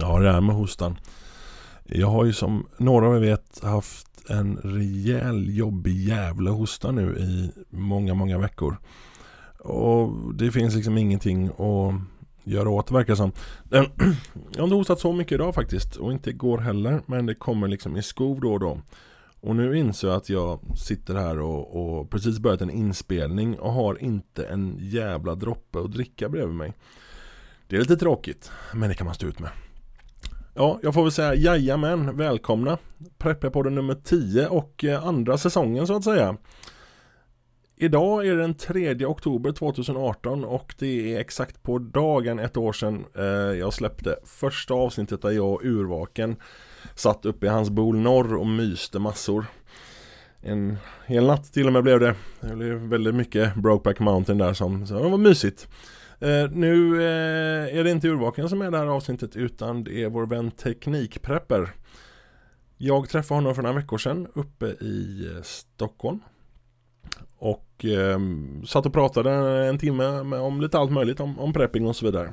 Ja, det här med hostan. Jag har ju som några av er vet haft en rejäl jobbig jävla hosta nu i många, många veckor. Och det finns liksom ingenting att göra åt det verkar som. Jag har inte hostat så mycket idag faktiskt och inte igår heller. Men det kommer liksom i skov då och då. Och nu inser jag att jag sitter här och, och precis börjat en inspelning och har inte en jävla droppe att dricka bredvid mig. Det är lite tråkigt, men det kan man stå ut med. Ja, jag får väl säga jajamän, välkomna Prepperpodden nummer 10 och eh, andra säsongen så att säga. Idag är det den 3 oktober 2018 och det är exakt på dagen ett år sedan eh, jag släppte första avsnittet där jag och Urvaken satt uppe i hans bol norr och myste massor. En hel natt till och med blev det. Det blev väldigt mycket Brokeback Mountain där som, så det var mysigt. Eh, nu eh, är det inte Urvaken som är det här avsnittet utan det är vår vän Teknikprepper. Jag träffade honom för några veckor sedan uppe i eh, Stockholm. Och eh, satt och pratade en timme med, om lite allt möjligt om, om prepping och så vidare.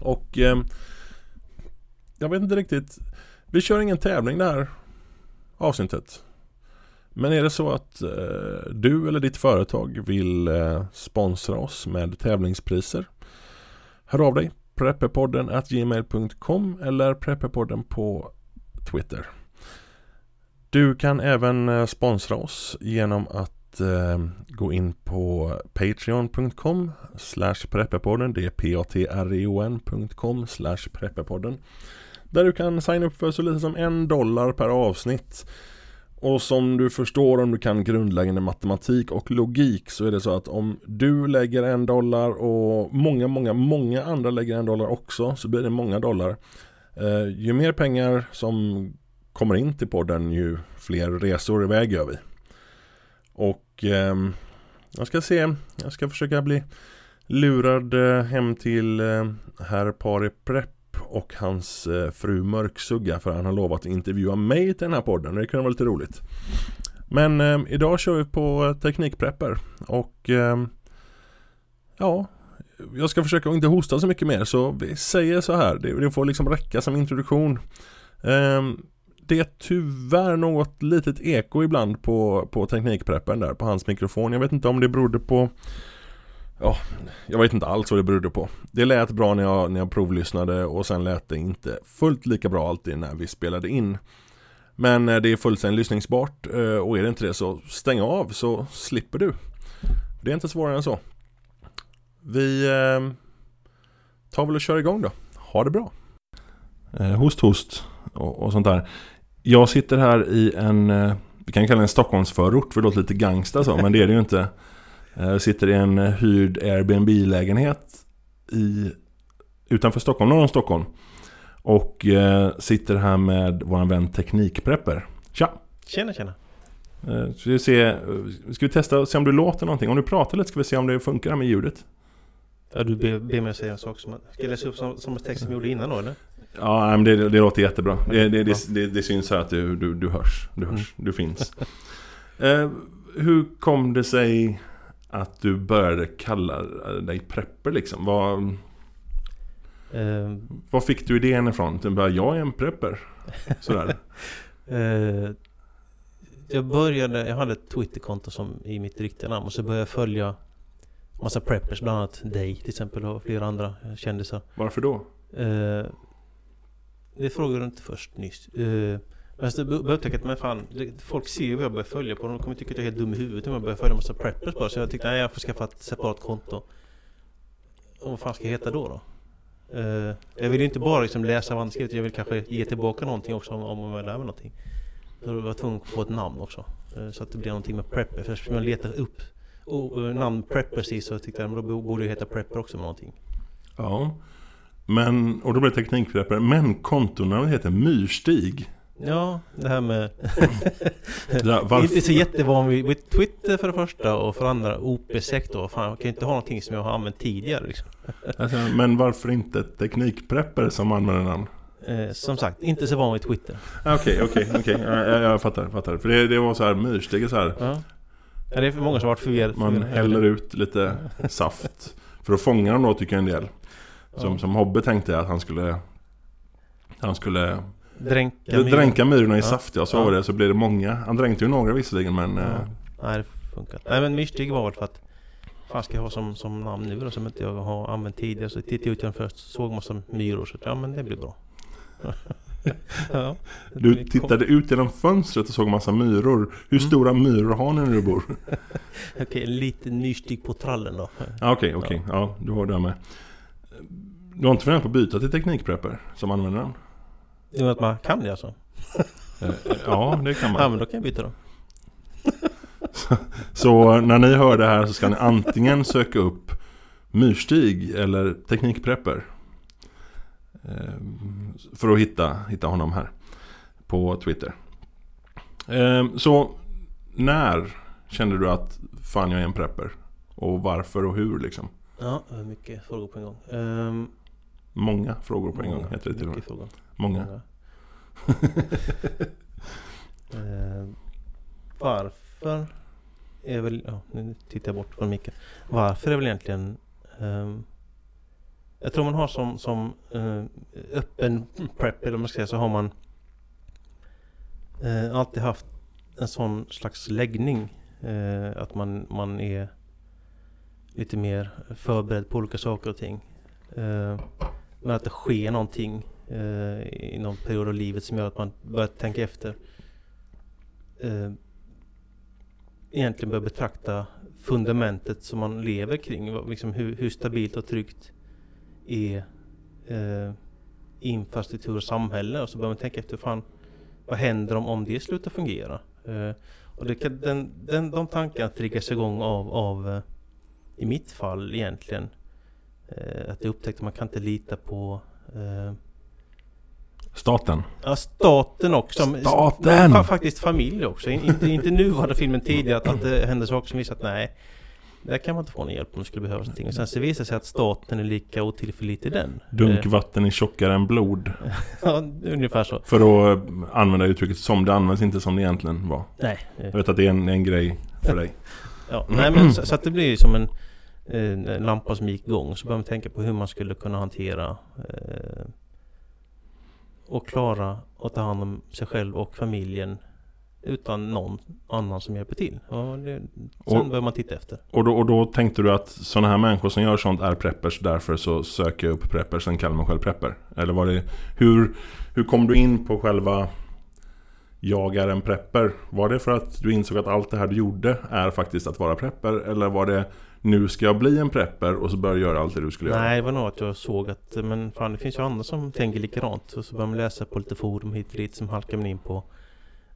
Och eh, jag vet inte riktigt. Vi kör ingen tävling det här avsnittet. Men är det så att eh, du eller ditt företag vill eh, sponsra oss med tävlingspriser? Hör av dig. Prepperpodden at gmail.com eller prepperpodden på Twitter. Du kan även eh, sponsra oss genom att eh, gå in på patreon.com slash prepperpodden. Det är p-a-t-r-e-o-n.com slash prepperpodden. Där du kan signa upp för så lite som en dollar per avsnitt och som du förstår om du kan grundläggande matematik och logik så är det så att om du lägger en dollar och många, många, många andra lägger en dollar också så blir det många dollar. Eh, ju mer pengar som kommer in till podden ju fler resor iväg gör vi. Och eh, jag ska se, jag ska försöka bli lurad eh, hem till eh, herr Pari Prepp och hans eh, fru Mörksugga för han har lovat att intervjua mig till den här podden. Det kan vara lite roligt. Men eh, idag kör vi på eh, Teknikprepper och eh, ja, jag ska försöka inte hosta så mycket mer så vi säger så här. Det, det får liksom räcka som introduktion. Eh, det är tyvärr något litet eko ibland på, på Teknikpreppen där på hans mikrofon. Jag vet inte om det berodde på Ja, jag vet inte alls vad det berodde på. Det lät bra när jag, när jag provlyssnade och sen lät det inte fullt lika bra alltid när vi spelade in. Men eh, det är fullständigt lyssningsbart eh, och är det inte det så stäng av så slipper du. Det är inte svårare än så. Vi eh, tar väl och kör igång då. Ha det bra. Eh, host host och, och sånt där. Jag sitter här i en, vi kan kalla det en Stockholmsförort för det låter lite gangsta så, men det är det ju inte. Jag sitter i en hyrd Airbnb-lägenhet i, utanför Stockholm, norr om Stockholm. Och eh, sitter här med vår vän Teknikprepper. Tja! Tjena tjena! Eh, ska, vi se, ska vi testa och se om du låter någonting? Om du pratar lite ska vi se om det funkar här med ljudet. Ja, du ber, ber mig att säga en sak som... Ska jag läsa upp som, som text som jag gjorde innan då eller? Ja, men det, det låter jättebra. Det, det, det, det, det syns här att du, du, du hörs. Du hörs. Mm. Du finns. eh, hur kom det sig att du började kalla dig prepper liksom? Vad, uh, vad fick du idén ifrån? Du bara, jag är en prepper. Sådär. uh, jag började, jag hade ett Twitterkonto som i mitt riktiga namn och så började jag följa massa preppers, bland annat dig till exempel och flera andra kändisar. Varför då? Uh, det frågade du inte först nyss. Uh, Alltså, började upptäcka att men fan, folk ser ju vad jag börjar följa på. De kommer tycka att jag är helt dum i huvudet om jag börjar följa en massa preppers bara. Så jag tänkte, nej jag får skaffa ett separat konto. Och vad fan ska jag heta då då? Uh, jag vill ju inte bara liksom läsa vad han skrivit, jag vill kanske ge tillbaka någonting också om, om jag lär mig någonting. Så jag var tvungen att få ett namn också. Uh, så att det blir någonting med prepper. För eftersom jag letar upp och, uh, namn preppers i så tyckte jag att då borde jag heta prepper också med någonting. Ja. Men, och då blev det teknikprepper. Men kontonamnet heter Myrstig. Ja, det här med... ja, inte så jättevan vid Twitter för det första och för andra OP-sek då. Fan, jag kan ju inte ha någonting som jag har använt tidigare liksom. alltså, Men varför inte teknikprepper som använder namn? Eh, som sagt, inte så van vid Twitter. Okej, okej, okej. Jag fattar, fattar. För det, det var så här myrsteg så här. Ja. ja. det är för många som har varit förvirrade. Man häller ut lite saft. För att fånga dem då tycker jag en del. Som, Ja. som Hobbe tänkte att han skulle Han skulle Dränka myren. dränka myrorna i Ja. saft ja, så Ja. var det. Så blev det många. Han dränkte ju några visserligen men Ja. eh, Nej det funkar. Nej men myrstig var väl för att Vad ska jag ha som, som namn nu då som inte jag har använt tidigare så tittade jag ut genom först såg massa myror så ja men det blir bra. ja, Du kom- tittade ut genom fönstret och såg massa myror. Hur Mm. stora myror har ni när du bor? Okej, en liten myrstig på trallen då. Ja, Okej, okej. Ja, du har det med. Du har inte funderat på att byta till teknikprepper som använder den? I och med att man kan det alltså. Eh, Ja, det kan Ja man. men då kan jag byta då. Så när ni hör det här så ska ni antingen söka upp Myrstig eller Teknikprepper. Eh, För att hitta, hitta honom här på Twitter. Eh, Så när kände du att fan jag är en prepper? Och varför och hur liksom? Ja, mycket frågor på en gång. Ehm, Många frågor på en gång många, heter det till och med. frågor. Många. Ehm, varför är väl, ja nu tittar jag bort från micken. Varför är väl egentligen ehm, Jag tror man har som, som eh, öppen prep eller man ska säga så har man eh, alltid haft en sån slags läggning. Eh, att man, man är lite mer förberedd på olika saker och ting. Men att det sker någonting eh, i någon period av livet som gör att man börjar tänka efter. Eh, egentligen börjar betrakta fundamentet som man lever kring. Liksom hur, hur stabilt och tryggt är eh, infrastruktur och samhälle. Och så börjar man tänka efter fan, vad händer om, om det slutar fungera? Eh, och det kan, den, den, de tankarna triggas igång av, av eh, i mitt fall egentligen att jag upptäckte att man kan inte lita på eh, Staten. Ja, staten också. men- Staten! Fa faktiskt familj också. In- Inte, inte nuvarande filmen tidigare att, att det händer saker som visar att nej, där kan man inte få någon hjälp om det skulle behövas någonting. Och sen så visar det sig att staten är lika otillförlitlig den. Eh, Dunkvatten är tjockare än blod. Ja, ungefär så. För att eh, använda uttrycket som det används, inte som det egentligen var. Nej. eh, Jag vet att det är en, en grej för dig. Ja, nej men så, så att det blir ju som en, eh, en lampa som gick igång. Så börjar man tänka på hur man skulle kunna hantera eh, och klara att ta hand om sig själv och familjen utan någon annan som hjälper till. Och det, sen Och- börjar man titta efter. Och då, och då tänkte du att sådana här människor som gör sånt är preppers, därför så söker jag upp preppers, sen kallar man själv prepper? Eller var det... Hur, hur kom du in på själva jag är en prepper? Var det för att du insåg att allt det här du gjorde är faktiskt att vara prepper? Eller var det nu ska jag bli en prepper och så börjar jag göra allt det du skulle göra? Nej, det var nog att jag såg att men fan, det finns ju andra som tänker likadant. Och så började man läsa på lite forum hit och dit som halkade man in på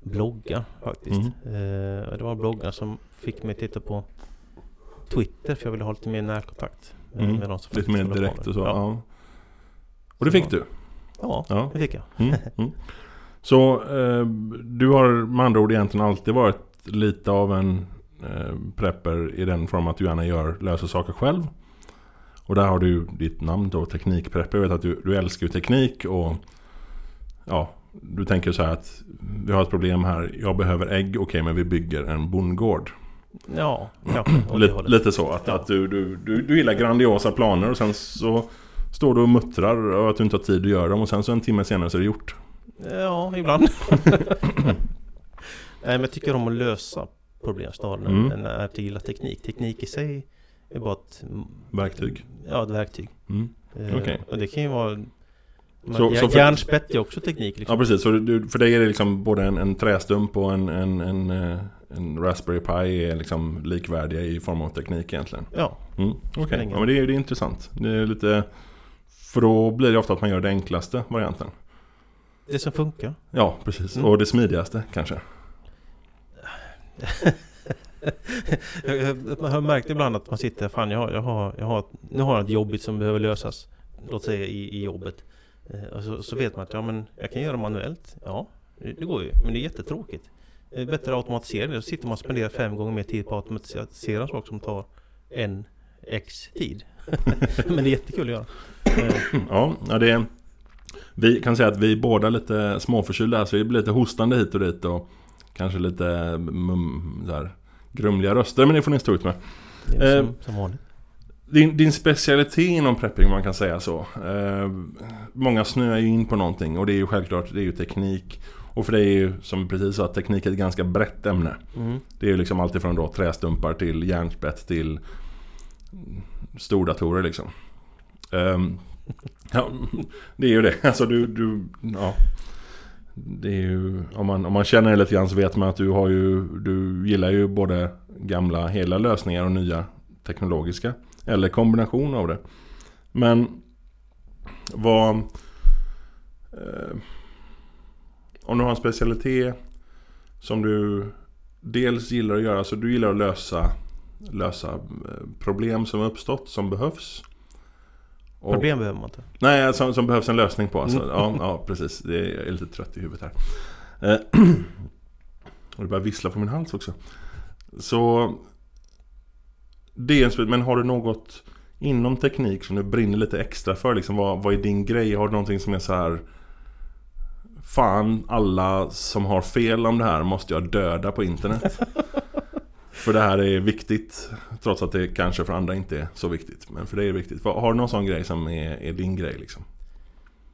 bloggar faktiskt. Mm. Eh, det var bloggar som fick mig att titta på Twitter för jag ville ha lite mer närkontakt. eh, Mm. med de som Lite mer direkt med. och så? Ja, Ja. Och det fick du? ja Ja. det fick jag. Mm, mm. Så eh, du har med andra ord egentligen alltid varit lite av en prepper i den form att du gärna gör, löser saker själv. Och där har du ditt namn då, Teknikprepper. Jag vet att du, du älskar ju teknik och ja, du tänker så här att vi har ett problem här, jag behöver ägg, okej men vi bygger en bondgård. Ja, kanske. Lite, lite så, att, Ja. att du, du, du, du gillar grandiosa planer och sen så står du och muttrar och att du inte har tid att göra dem och sen så en timme senare så är det gjort. Ja, ibland. Nej, men jag tycker om att lösa problem snarare Mm. än att gilla teknik. Teknik i sig är bara ett... Verktyg. Ja, ett verktyg. Mm. Eh, Okej. Och det kan ju vara... Så- Så, för- Järnspett är också teknik liksom. Ja precis, så du, för dig är det liksom både en, en trästump och en, en, en, eh, en Raspberry Pi är liksom likvärdiga i form av teknik egentligen. Ja, Mm. Okej, ingen ja, men det är, det är intressant. Det är lite... För då blir det ofta att man gör det enklaste varianten. det som funkar. Ja, precis. Mm. Och det smidigaste kanske. man har märkt ibland att man sitter, fan jag har, jag har, jag har, nu har jag ett jobbigt som behöver lösas. Låt säga i, i jobbet. Eh, och så, så vet man att ja men jag kan göra manuellt. Ja, det, det går ju. Men det är jättetråkigt. Det är bättre att automatisera det. Då sitter man och spenderar fem gånger mer tid på att automatisera en sak som tar en X tid. men det är jättekul att göra. Eh, ja, det är... Vi kan säga att vi är båda lite småförkylda här, så det blir lite hostande hit och dit och kanske lite mum, så här, grumliga röster, men det får ni stå ut med. det är Eh, som, som vanligt. din, din specialitet inom prepping, man kan säga så. Eh, många snöar ju in på någonting och det är ju självklart, det är ju teknik. Och för dig är ju, som precis sa, teknik är ett ganska brett ämne. Mm. Det är ju liksom alltifrån då trästumpar till järnspett till stordatorer liksom. Ehm, ja, det är ju det. Alltså du, du ja. Det är ju, om man, om man känner det lite grann så vet man att du har ju, du gillar ju både gamla hela lösningar och nya teknologiska. Eller kombination av det. Men vad... Eh, om du har en specialitet som du dels gillar att göra, så du gillar att lösa, lösa eh, problem som uppstått, som behövs. Och- Problem behöver man inte. Nej, som, som behövs en lösning på alltså. Mm. ja, ja, precis. Det är, jag är lite trött i huvudet här. Eh, och det börjar vissla på min hals också. Så... Det är en men har du något inom teknik som du brinner lite extra för? Liksom, vad, vad är din grej? Har du någonting som är så här... Fan, alla som har fel om det här måste jag döda på internet. För det här är viktigt Trots att det kanske för andra inte är så viktigt Men för dig är det viktigt Har du någon sån grej som är, är din grej liksom?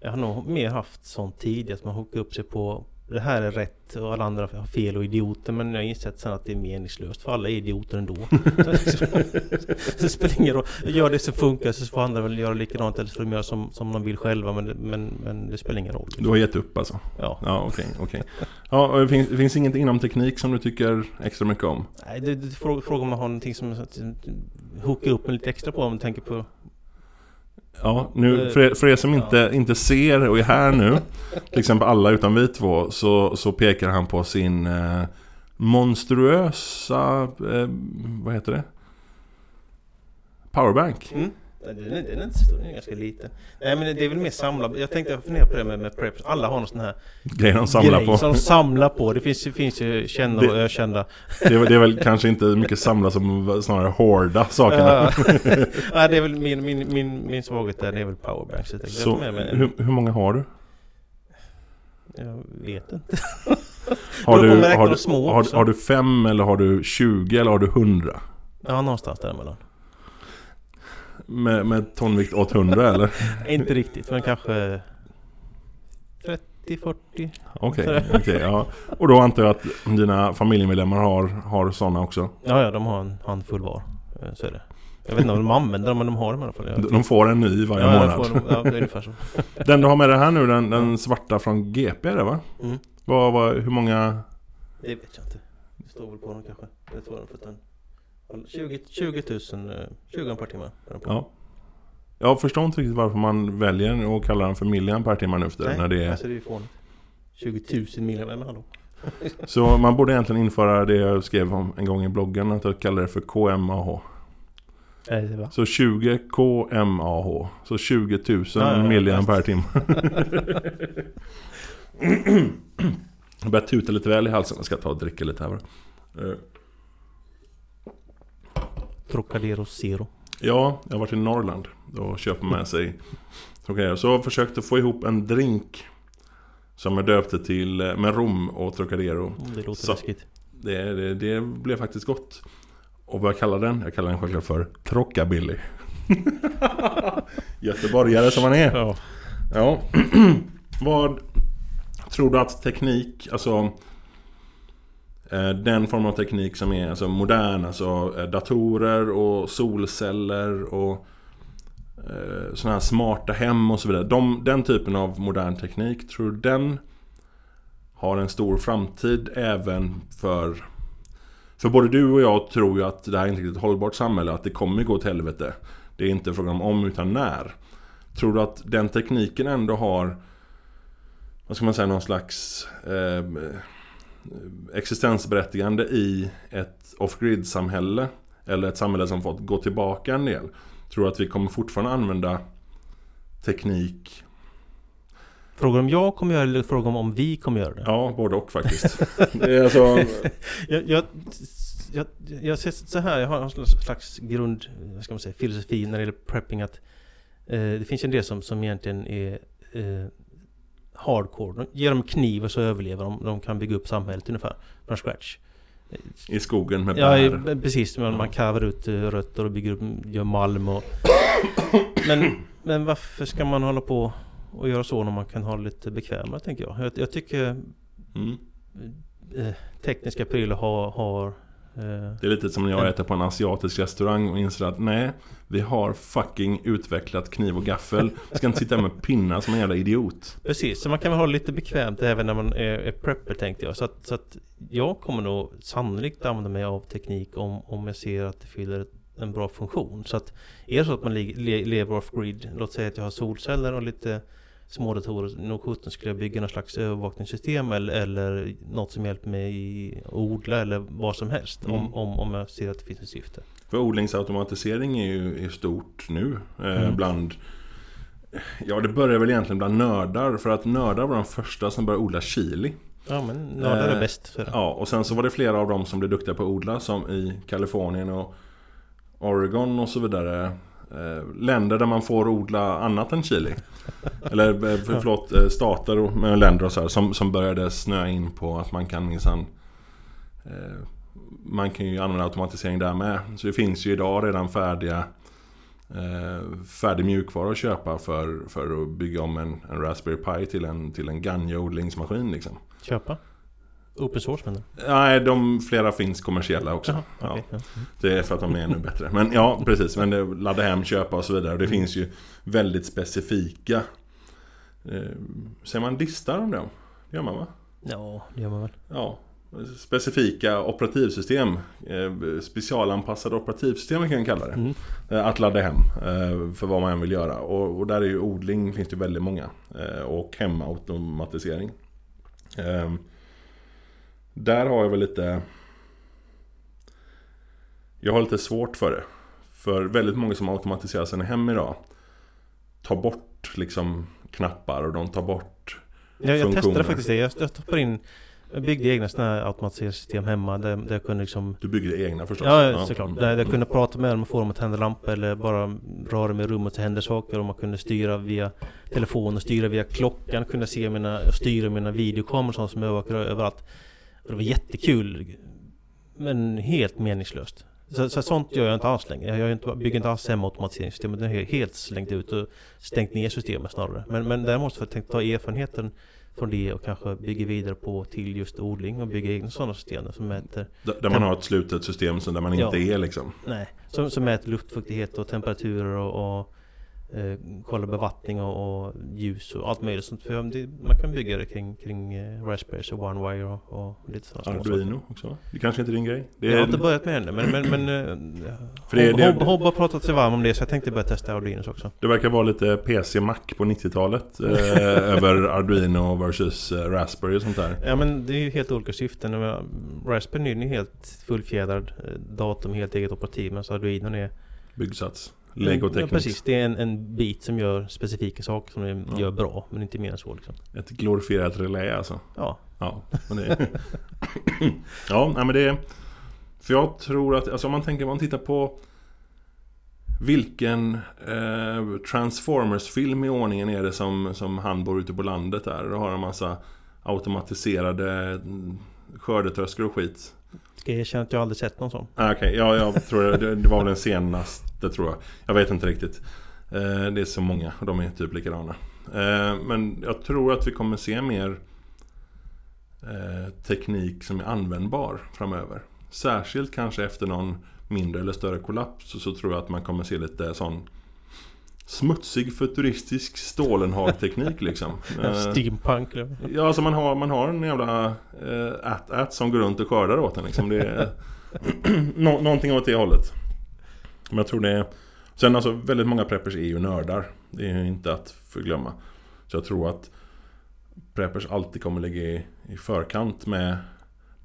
Jag har nog mer haft sånt tidigt att man hookar upp sig på det här är rätt och alla andra har fel och idioter men jag har insett sen att det är meningslöst för alla är idioter ändå. Så spelar ingen roll. Gör det som funkar så får andra väl göra likadant eller så får de göra som, som de vill själva men, men, men det spelar ingen roll. Du har gett upp alltså? Ja. Ja okej, okej Ja, och det finns, det finns inget inom teknik som du tycker extra mycket om? Nej, det, det, fråga, fråga om man har någonting som att, hookar upp en lite extra på om man tänker på Ja, nu, Eh, för er, för er som inte, inte ser och är här nu Till exempel alla utan vi två Så, så pekar han på sin eh, monstruösa, eh, vad heter det? Powerbank Mm. Nej, Den är, den är inte så stor, den är ganska liten. Nej men det är väl mer samla. Jag tänkte fundera på det med, med preps. Alla har någon sån här Grejer de samlar grej på som de samlar på. Det finns, finns ju kända Det- och ökända. det, är väl- det är väl kanske inte mycket samla som snarare hårda sakerna Ja. Nej det är väl min, min, min, min svaghet där. Det är väl powerbanks. Jag jag Så en- hur, hur många har du? Jag vet inte. Har du, jag har, du, har, har du fem eller har du 20 eller har du 100? Ja någonstans däremellan. Med, med tonvikt åt 100 eller? inte riktigt men kanske 30-40. Okej, okej, ja. Och då antar jag att dina familjemedlemmar har, har sådana också? Ja ja de har en handfull var. Eh, Så är det. Jag vet inte om de använder dem men de har dem i alla fall. De får en ny varje ja, månad? får dem, ja, det är ungefär så. Den du har med dig här nu, den, den svarta från GP är det va? Mm. Vad, vad, hur många? Det vet jag inte. Det står väl på den kanske. Jag tror den för den. 20, 20 000, eh, 20 per timme. Ja. Jag förstår inte riktigt varför man väljer att kalla den för millian per timme nu för tiden, när det är... alltså det är fånigt. 20 000 miljoner, men hallå. Så man borde egentligen införa det jag skrev om en gång i bloggen, att jag kallar det för KMAH. Nej, det. Så 20 KMAH. Så 20 000 Ja, millian per timme. jag börjar tuta lite väl i halsen. Jag ska ta och dricka lite här bara. Trocadero Zero. Ja, jag har varit i Norrland. Köper man med sig Trocadero. Så jag försökte få ihop en drink. Som jag döpte till eh, med rom och Trocadero. Mm, Det låter Så. läskigt. Det, det, det blev faktiskt gott. Och vad jag kallar den? Jag kallar den självklart för Trockabilly. Göteborgare som man är. Ja. Ja. vad tror du att teknik, alltså Eh, den form av teknik som är alltså, modern, alltså eh, datorer och solceller och eh, sådana här smarta hem och så vidare. De, den typen av modern teknik, tror du den har en stor framtid även för för både du och jag tror ju att det här är inte riktigt ett hållbart samhälle, att det kommer gå åt helvete. Det är inte frågan om om utan när. Tror du att den tekniken ändå har vad ska man säga, någon slags eh, existensberättigande i ett off-grid samhälle eller ett samhälle som fått gå tillbaka en del. Tror att vi kommer fortfarande använda teknik? Frågar om jag kommer göra det eller frågar om om vi kommer göra det? Ja, både och faktiskt. Alltså, Jag, jag, jag, jag ser så här, jag har en slags grund, vad ska man säga, filosofi när det gäller prepping att eh, det finns en del som, som egentligen är eh, hardcore. De ger dem kniv och så överlever de. De kan bygga upp samhället ungefär från scratch. I skogen med Ja, bär. i- precis. Man, man kavar ut eh, rötter och bygger upp, gör malm och... Men, men varför ska man hålla på och göra så när man kan ha det lite bekvämare, tänker jag. Jag, jag tycker Mm. eh, tekniska prylar har... har Det är lite som när jag äter på en asiatisk restaurang och inser att nej, vi har fucking utvecklat kniv och gaffel. Jag ska inte sitta med pinnar som en jävla idiot. Precis, så man kan väl ha det lite bekvämt även när man är, prepper tänkte jag. Så att, så att jag kommer nog sannolikt använda mig av teknik om, om jag ser att det fyller en bra funktion. Så att är det så att man le, le, lever off-grid, låt säga att jag har solceller och lite små datorer. Nog sjutton skulle jag bygga någon slags övervakningssystem eller, eller något som hjälper mig att odla eller vad som helst. Mm. Om, om, om jag ser att det finns ett syfte. För odlingsautomatisering är ju är stort nu. Eh, Mm. Bland... Ja, det börjar väl egentligen bland nördar. För att nördar var de första som började odla chili. Ja men nördar är Eh, bäst. Är det. Ja, och sen så var det flera av dem som blev duktiga på att odla. Som i Kalifornien och Oregon och så vidare. Eh, länder där man får odla annat än chili. Eller eh, för, förlåt, eh, stater och länder och så här, som, som började snöa in på att man kan minsann eh, Man kan ju använda automatisering där med. Så det finns ju idag redan färdiga eh, Färdig mjukvara att köpa för, för att bygga om en, en Raspberry Pi till en, till en Ganja-odlingsmaskin liksom. Köpa. Open source menar? Nej, de flera finns kommersiella också. Jaha, ja. okej, ja. Det är för att de är ännu bättre. Men ja, precis. Men det, ladda hem, köpa och så vidare. Det finns ju väldigt specifika... Eh, säger man distar om det? Det gör man va? Ja, det gör man väl. Ja. Specifika operativsystem. Eh, specialanpassade operativsystem kan man kalla det. Mm. Eh, Att ladda hem eh, för vad man än vill göra. Och, och där är ju odling finns det väldigt många. Eh, Och hemautomatisering. Eh, Där har jag väl lite... Jag har lite svårt för det. För väldigt många som automatiserar sina hem idag tar bort liksom knappar och de tar bort Jag, jag funktioner. testade faktiskt det. Jag, jag stoppade in Jag byggde egna sådana här automatiseringssystem hemma där, där jag kunde liksom Du byggde egna förstås? Ja, såklart. mm. Där jag kunde prata med dem och få dem att tända lampa eller bara röra mig i rummet så hände saker och man kunde styra via telefon och styra via klockan, kunna se mina, styra mina videokameror och sånt som övervakar överallt. Och det var jättekul. Men helt meningslöst. Så, så sånt gör jag inte alls längre. Jag inte, bygger inte alls hemautomatiseringssystemet. Det är helt slängt ut och stängt ner systemet snarare. Men, men däremot så har jag tänkt ta erfarenheten från det och kanske bygga vidare på till just odling och bygga egna sådana system som mäter Där där man har ett slutet system så där man inte Ja. är liksom. Nej, som, som mäter luftfuktighet och temperaturer och, och eh, kollar bevattning och, och ljus och allt möjligt sånt. För det, man kan bygga det kring, kring eh, Raspberries och OneWire och, och lite sådana små saker. Arduino också. Det kanske inte är din grej? Det Jag är, har inte börjat med det men, men, men eh, För det- Hob- det- Hob- Hob har pratat sig varm om det så jag tänkte börja testa Arduinos också. det verkar vara lite PC-Mac på 90-talet. Eh, över Arduino versus eh, Raspberry och sånt där. Ja men det är ju helt olika syften. Jag menar, Raspberry är ju helt fullfjädrad eh, datum, helt eget operativ. Men så Arduino är Byggsats. Lego Ja, precis, det är en, en bit som gör specifika saker som den Ja. gör bra. Men inte mer än så liksom. Ett glorifierat relä alltså. Ja, Ja, men det... ja, men det... För jag tror att, alltså om man tänker, om man tittar på vilken eh, Transformers-film i ordningen är det som, som han bor ute på landet där? Då har en massa automatiserade mm, skördetröskor och skit ska jag erkänna att jag aldrig sett någon sån. Ah, Okej, ja, jag tror det, det var väl den senaste tror jag. Jag vet inte riktigt. Eh, det är så många och de är typ likadana. Eh, men jag tror att vi kommer se mer eh, teknik som är användbar framöver. Särskilt kanske efter någon mindre eller större kollaps så, så tror jag att man kommer se lite sån smutsig futuristisk Stålenhag-teknik liksom. Eh, Steampunk? Ja, alltså man har, man har en jävla äh, at-at som går runt och skördar åt en liksom. Det är nå- någonting åt det hållet. Men jag tror det är... Sen alltså väldigt många preppers är ju nördar. Det är ju inte att förglömma. Så jag tror att preppers alltid kommer ligga i, i förkant med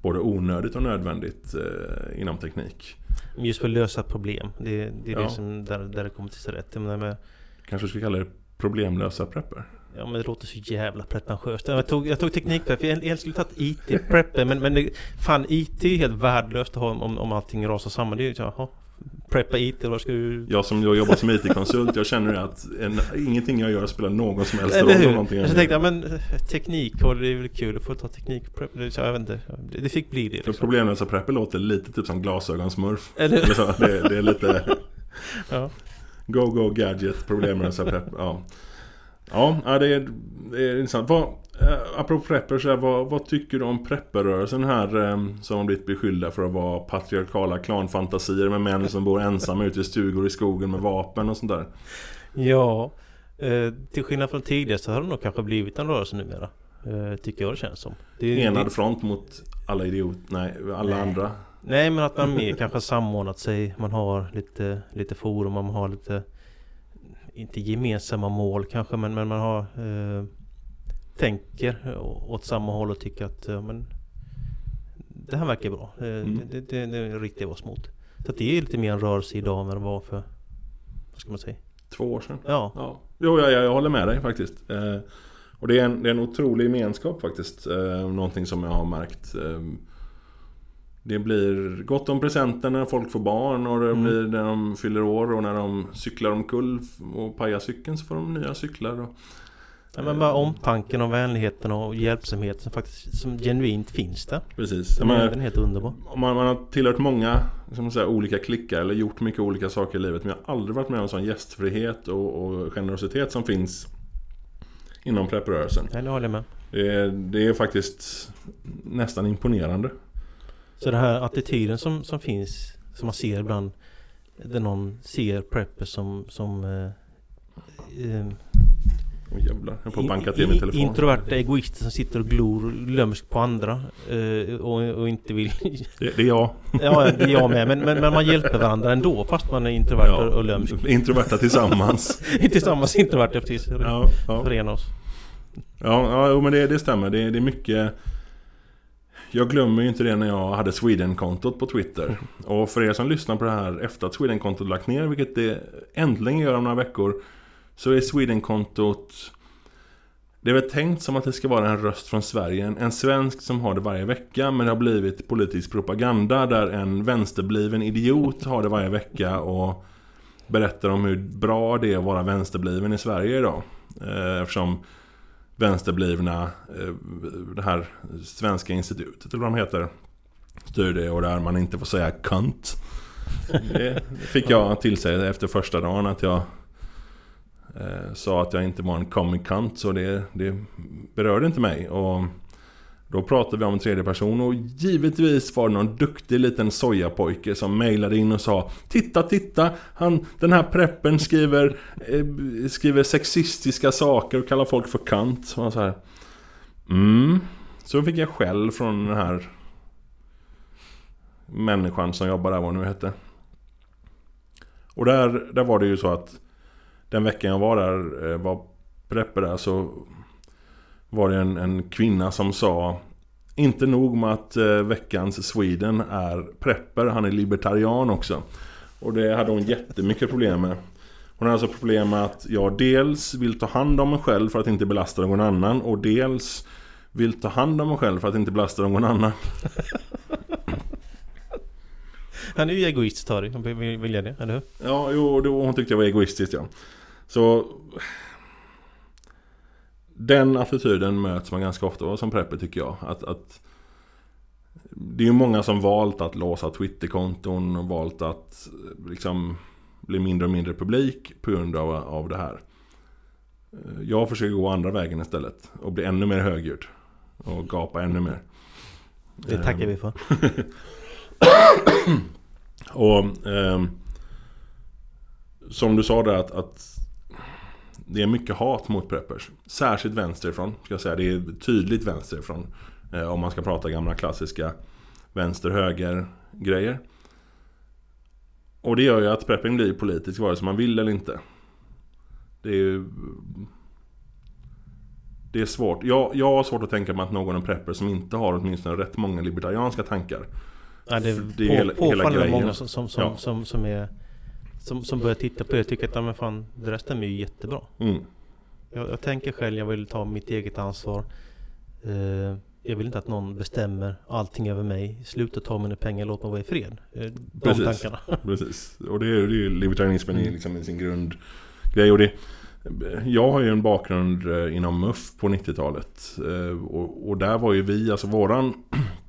både onödigt och nödvändigt eh, inom teknik. Just för att lösa problem. Det, det är Ja. det som där, där det kommer till sin rätt. Med, Kanske skulle kalla det problemlösa prepper. ja men det låter så jävla pretentiöst. Jag tog, jag tog teknikprepp. Jag egentligen skulle tagit IT-prepper. Men, men det, fan IT är helt värdelöst att ha om, om allting rasar samman. Det är ju jaha, preppa IT eller vad ska du... Jag som jobbar som IT-konsult, jag känner att en, ingenting jag gör spelar någon som helst Eller roll. om någonting jag gör. tänkte jag, men eh, teknik, och det är väl kul att få ta teknik Så jag vet inte. Det fick bli det liksom. problemlösa prepper låter lite typ som glasögonsmurf. Eller Eller så, det, det är lite Ja. go go gadget problemlösa prepper. Ja, ja det, är, det är intressant. Vad, eh, apropå prepper, så här, vad, vad tycker du om prepperrörelsen här eh, som har blivit beskyllda för att vara patriarkala klanfantasier med män som bor ensamma ute i stugor i skogen med vapen och sånt där? Ja, eh, till skillnad från tidigare så har det nog kanske blivit en rörelse numera. Eh, tycker jag det känns som. Det Enad det, front mot alla idioter, nej, alla Nej. andra. nej men att man mer kanske samordnat sig. Man har lite, lite forum, man har lite inte gemensamma mål kanske men, men man har eh, tänker åt samma håll och tycker att ja, men, det här verkar bra. Eh, Mm. det, det, det är riktigt oss mot. Så det är lite mer en rörelse idag än vad det var för, vad ska man säga? Två år sedan. Ja, Ja, jo, jag, jag håller med dig faktiskt. Eh, och det är, en, det är en otrolig gemenskap faktiskt. Eh, någonting som jag har märkt. Eh, det blir gott om presenter när folk får barn och det Mm. blir när de fyller år och när de cyklar omkull och pajar cykeln så får de nya cyklar. Och, Ja, men bara omtanken och vänligheten och hjälpsamheten som faktiskt som genuint finns där. precis. Den är, menar, den är helt underbar. man, man har tillhört många som säger, olika klickar eller gjort mycket olika saker i livet men jag har aldrig varit med om sån gästfrihet och, och generositet som finns inom prepprörelsen. Nej, det håller jag med. Det är, det är faktiskt nästan imponerande. Så den här attityden som, som finns, som man ser ibland, där någon ser preppers som, som eh, eh, Åh jävlar, jag på att banka till min telefon. Introverta egoister som sitter och glor lömskt på andra eh, och, och inte vill... Det, det är jag. ja, det är jag med. Men, men, men man hjälper varandra ändå fast man är introvert och, och lömsk. Introverta tillsammans. Tillsammans introverta precis. ja, ja. Förena oss. ja, ja men det, det stämmer. Det, det är mycket... Jag glömmer ju inte det när jag hade Sweden-kontot på Twitter. Och för er som lyssnar på det här efter att Sweden-kontot lagt ner, vilket det äntligen gör om några veckor, så är Sweden-kontot... Det är väl tänkt som att det ska vara en röst från Sverige. En, svensk som har det varje vecka, men det har blivit politisk propaganda där en vänsterbliven idiot har det varje vecka och berättar om hur bra det är att vara vänsterbliven i Sverige idag. Eh, eftersom vänsterblivna, eh, det här svenska institutet eller vad de heter, styr det och där man inte får säga kunt. Det fick jag till sig efter första dagen att jag eh, sa att jag inte var en comic cunt så det, det berörde inte mig. Och då pratade vi om en tredje person och givetvis var det någon duktig liten sojapojke som mejlade in och sa Titta, titta! Han, den här preppen skriver, eh, skriver sexistiska saker och kallar folk för kant. Och så här. Mm. Så fick jag skäll från den här människan som jobbar där, vad hon nu hette. Och där, där var det ju så att den veckan jag var där, eh, var prepper där, så var det en, en kvinna som sa Inte nog med att eh, veckans Sweden är prepper, han är libertarian också. Och det hade hon jättemycket problem med. Hon hade alltså problem med att jag dels vill ta hand om mig själv för att inte belasta någon annan och dels vill ta hand om mig själv för att inte belasta någon annan. Han är ju egoist Tari, han vill, det, eller hur? Ja, jo, då, hon tyckte jag var egoistisk ja. Så... Den attityden möts man ganska ofta som prepper tycker jag. Att, att det är ju många som valt att låsa Twitterkonton och valt att liksom bli mindre och mindre publik på grund av, av det här. Jag försöker gå andra vägen istället och bli ännu mer högljudd. Och gapa ännu mer. Det tackar vi för. Och ehm, som du sa där att, att det är mycket hat mot preppers. Särskilt vänsterifrån, ska jag säga. Det är tydligt vänsterifrån. Eh, om man ska prata gamla klassiska vänster-höger-grejer. Och det gör ju att prepping blir politisk vare sig man vill eller inte. Det är ju... Det är svårt. Jag, jag har svårt att tänka mig att någon är prepper som inte har åtminstone rätt många libertarianska tankar. Ja, det är, Det är på, hela- hela påfallande grejen. många som, som, som, Ja. som, som, är som, som börjar titta på det och tycker att ja, men fan, det där stämmer ju jättebra. Mm. Jag, jag tänker själv, jag vill ta mitt eget ansvar. Eh, jag vill inte att någon bestämmer allting över mig. Sluta ta mina pengar, låt mig vara i fred. Eh, De Precis. tankarna. Precis. Och det är, det är ju libertarianismen Mm. liksom, i sin grundgrej. Och det, jag har ju en bakgrund eh, inom MUF på 90-talet. Eh, Och, och där var ju vi, alltså våran,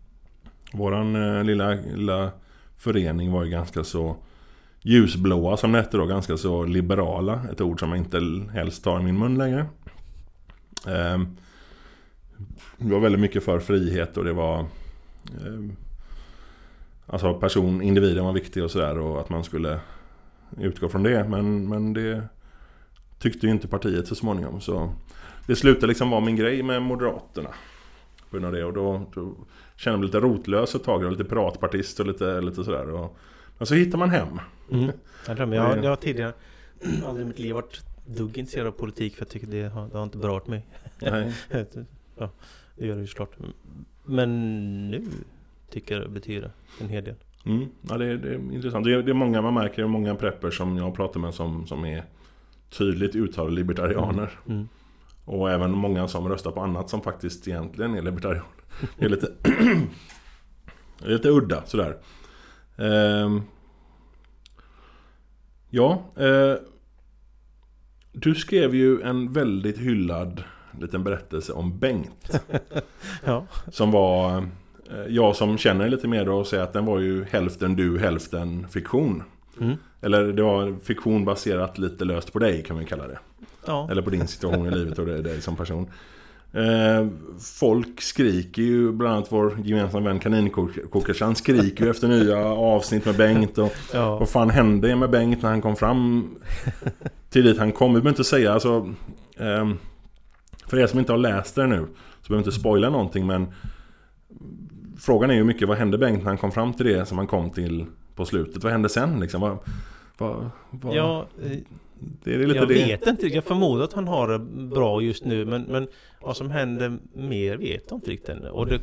våran eh, lilla, lilla förening var ju ganska så ljusblåa som det hette då, ganska så liberala. Ett ord som jag inte helst tar i min mun längre. Eh, Det var väldigt mycket för frihet och det var eh, Alltså person, individen var viktig och sådär och att man skulle utgå från det. Men, men det tyckte ju inte partiet så småningom. Så det slutade liksom vara min grej med Moderaterna. På grund av det. Och då, då kände jag mig lite rotlös ett tag. och Lite piratpartist och lite, lite sådär. Och, men så hittar man hem. Mm. Jag. Jag, har- jag har tidigare aldrig i mitt liv varit dugg intresserad av politik för jag tycker det har, det har inte berört mig. Nej. ja, det gör det ju såklart. Men nu tycker jag det betyder en hel del. Mm. Ja, det, är, det är intressant. Det är, det är många man märker, det är många preppers som jag pratar med som, som är tydligt uttalade libertarianer. Mm. Och även många som röstar på annat som faktiskt egentligen är libertarianer. Det är lite, det är lite udda sådär. Ehm. ja, eh, du skrev ju en väldigt hyllad liten berättelse om Bengt. Ja, Som var, eh, jag som känner lite mer då, säger att den var ju hälften du, hälften fiktion. mm. Eller det var fiktion baserat lite löst på dig kan vi kalla det. ja. Eller på din situation i livet och dig dig som person. Eh, folk skriker ju, bland annat vår gemensamma vän Kaninkokersan skriker ju efter nya avsnitt med Bengt. Och ja. vad fan hände med Bengt när han kom fram till dit han kom? Vi behöver inte säga alltså... ehm, för er som inte har läst det nu så behöver vi inte spoila någonting men Frågan är ju mycket vad hände Bengt när han kom fram till det som han kom till på slutet? Vad hände sen liksom? Vad, vad, vad, ja eh, det är lite jag det. vet inte. Jag förmodar att han har det bra just nu. Men, men vad som händer mer vet jag inte riktigt ännu. Och det,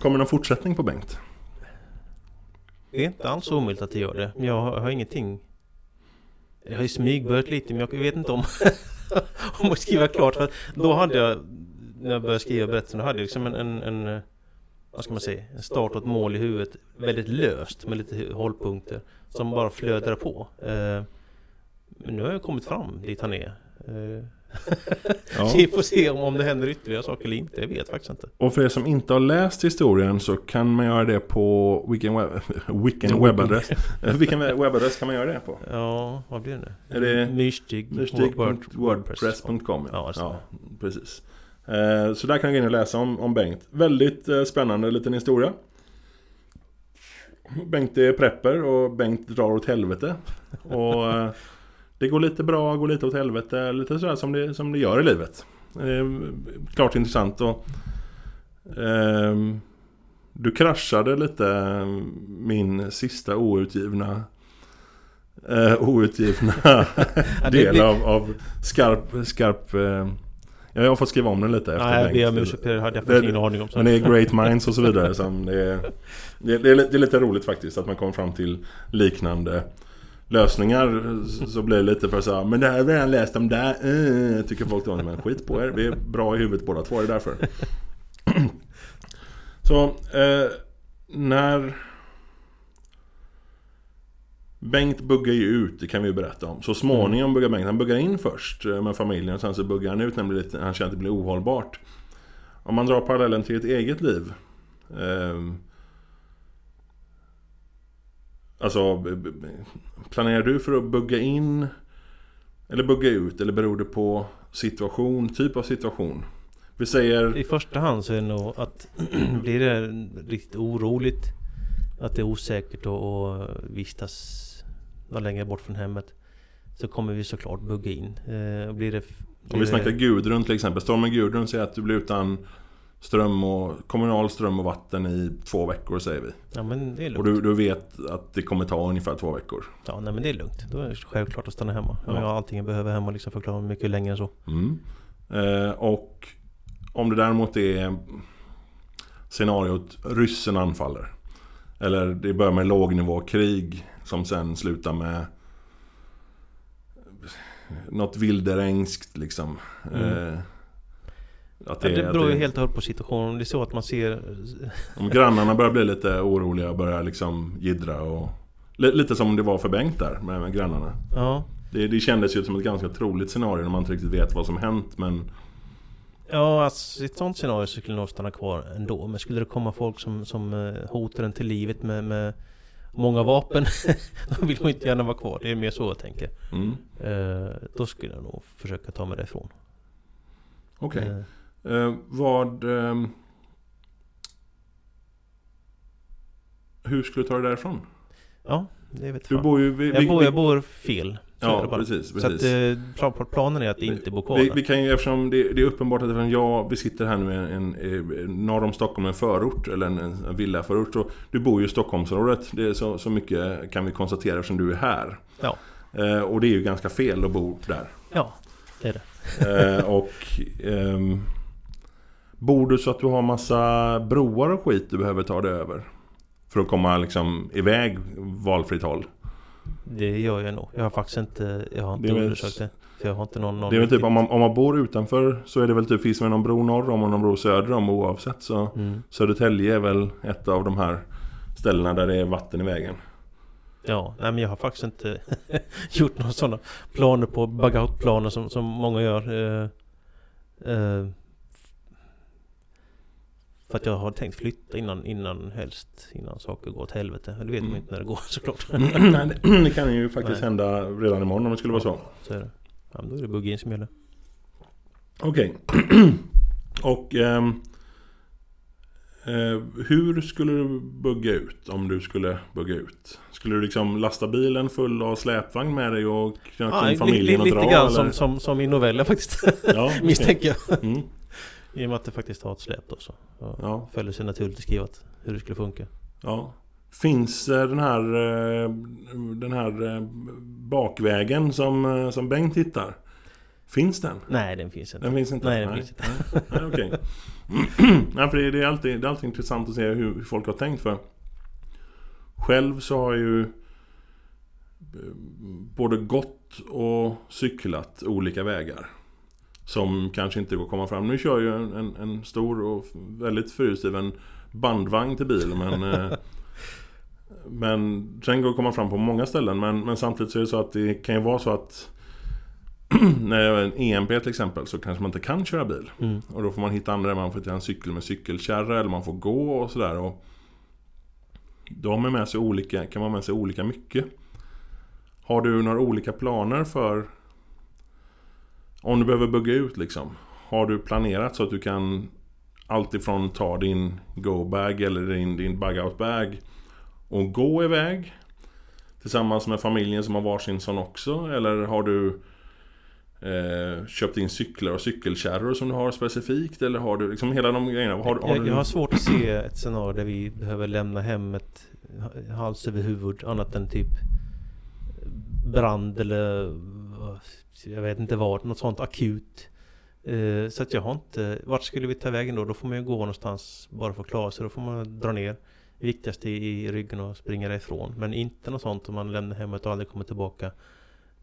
Kommer någon fortsättning på Bengt? det är inte alls omöjligt att det gör det. Jag har, jag har ingenting... Jag har ju smygbörjat lite men jag vet inte om... om att skriva klart. För då hade jag... När jag började skriva berättelsen, då hade jag liksom en... en, en vad ska man säga? En start och ett mål i huvudet. Väldigt löst med lite hållpunkter. Som bara flödade på. Eh, men nu har jag kommit fram dit han är. Eh, Ja. Vi får se om, om det händer ytterligare saker eller inte. Jag vet faktiskt inte. Och för er som inte har läst historien så kan man göra det på vilken, web, vilken webbadress? vilken webbadress kan man göra det på? Ja, vad blir det nu? Är det Myrstig. Myrstig.wordpress.com Ja, ja, precis. Eh, Så där kan ni gå in och läsa om, om Bengt. Väldigt eh, spännande liten historia. Bengt är prepper och Bengt drar åt helvete. Och det går lite bra, går lite åt helvete, lite sådär som det, som det gör i livet. Eh, Klart intressant och ehm, Du kraschade lite eh, min sista outgivna eh, outgivna del av, av skarp, skarp eh, Ja, jag har fått skriva om den lite efter Nej, jag ber om ursäkt. Jag Det- faktiskt ingen aning om. Men det är great minds och så vidare som det är, det, är, det är lite roligt faktiskt att man kommer fram till liknande lösningar så blir det lite för så här, men det här har vi redan läst om där, uh, eh, eh, tycker folk då, men skit på er, vi är bra i huvudet båda två, det är därför. Så, eh, när Bengt buggar ju ut, det kan vi ju berätta om. Så småningom buggar Bengt, han buggar in först eh, med familjen och sen så buggar han ut när lite, han känner att det blir ohållbart. Om man drar parallellen till ett eget liv. Eh, alltså, planerar du för att bugga in eller bugga ut? Eller beror det på situation, typ av situation? Vi säger... I första hand så är det nog att blir det riktigt oroligt Att det är osäkert att vistas något längre bort från hemmet Så kommer vi såklart bugga in eh, Blir det Om blir vi det- snackar Gudrun till exempel. Stormen Gudrun säger att du blir utan ström och kommunal ström och vatten i två veckor säger vi. Ja men det är Och lugnt du, du vet att det kommer ta ungefär två veckor. Ja nej men det är lugnt Då är det självklart att stanna hemma Ja. Jag har allting jag behöver hemma liksom förklara mycket längre än så Mm. Eh, och om det däremot är scenariot ryssen anfaller. Eller det börjar med lågnivåkrig som sen slutar med något vilderängskt liksom. Mm. Eh, Att Det, det, det beror ju helt och hållet på situationen. Om det är så att man ser... Om grannarna börjar bli lite oroliga och börjar liksom jiddra och... li- Lite som det var för Bengt där med, med grannarna. Ja, Det, det kändes ju som ett ganska troligt scenario när man inte riktigt vet vad som hänt men... ja alltså, i ett sånt scenario så skulle jag nog stanna kvar ändå. Men skulle det komma folk som, som eh, hotar en till livet med, med många vapen, då vill man inte gärna vara kvar. Det är mer så jag tänker. Mm, Eh, då skulle jag nog försöka ta mig därifrån. Okej. Eh, Eh, vad... ehm, hur skulle du ta dig därifrån? ja, det vet Du fan. bor ju... Vi, jag, bor, jag bor fel. Ja, bara. precis. Så precis. att eh, pla- planen är att inte bo kvar Vi, vi kan ju, eftersom det, det är uppenbart att eftersom jag, vi sitter här nu en, en norr om Stockholm, en förort, eller en, en villaförort. Så du bor ju i Stockholmsområdet. Det är så, så mycket kan vi konstatera eftersom du är här. Ja. Eh, och det är ju ganska fel att bo där. Ja, det är det. Eh, och... ehm, bor du så att du har massa broar och skit du behöver ta dig över? För att komma liksom iväg valfritt håll. Det gör jag nog. Jag har faktiskt inte, jag har inte Det undersökt det. Jag har inte någon... någon Det är väl typ om man, om man bor utanför så är det väl typ finns det någon bro norr om och någon bro söder om oavsett så Mm. Södertälje är väl ett av de här ställena där det är vatten i vägen. Ja, nej men jag har faktiskt inte gjort några sådana planer på bug-out-planer som, som många gör. Eh, eh, för att jag har tänkt flytta innan, innan helst, innan saker går åt helvete. Det vet man Mm. inte när det går såklart. Nej, det, kan ju faktiskt Nej. hända redan imorgon om det skulle vara så. Så är det. Ja, då är det buggin som gäller. Okej. Och ehm, eh, hur skulle du bugga ut om du skulle bugga ut? Skulle du liksom lasta bilen full av släpvagn med dig och knöka Ja, in familjen och lite dra? grann eller? som, som, som i novellen faktiskt. Ja. Misstänker jag. Mm, I och med att det faktiskt har ett släp då så. Ja. Följer sig naturligt skrivet hur det skulle funka. ja. Finns eh, den här, eh, den här eh, bakvägen som, som Bengt hittar? Finns den? Nej, den finns inte. Den finns inte? Nej, den finns inte. Nej, okej. Nej, för det, är alltid, det är alltid intressant att se hur, folk har tänkt för. Själv så har jag ju både gått och cyklat olika vägar. Som kanske inte går att komma fram. Nu kör jag en, en, stor och väldigt förutgiven bandvagn till bil. Men, eh, men sen går att komma fram på många ställen. Men, men samtidigt så är det så att det kan ju vara så att när jag är en EMP till exempel så kanske man inte kan köra bil. Mm. Och då får man hitta andra, man får ta en cykel med cykelkärra eller man får gå och sådär. Och då har man med sig olika, kan man med sig olika mycket. Har du några olika planer för om du behöver bugga ut liksom? Har du planerat så att du kan alltifrån ta din go-bag eller din, din bug-out-bag och gå iväg tillsammans med familjen som har varsin sån också? Eller har du eh, köpt in cyklar och cykelkärror som du har specifikt? Eller har du liksom hela de grejerna? Har, har jag, du... jag har svårt att se ett scenario där vi behöver lämna hemmet hals över huvud annat än typ brand eller jag vet inte vad, något sånt akut. Eh, Så att jag har inte, vart skulle vi ta vägen då? Då får man ju gå någonstans bara för att klara sig. Då får man dra ner det viktigaste i ryggen och springa därifrån. Men inte något sånt om man lämnar hemmet och aldrig kommer tillbaka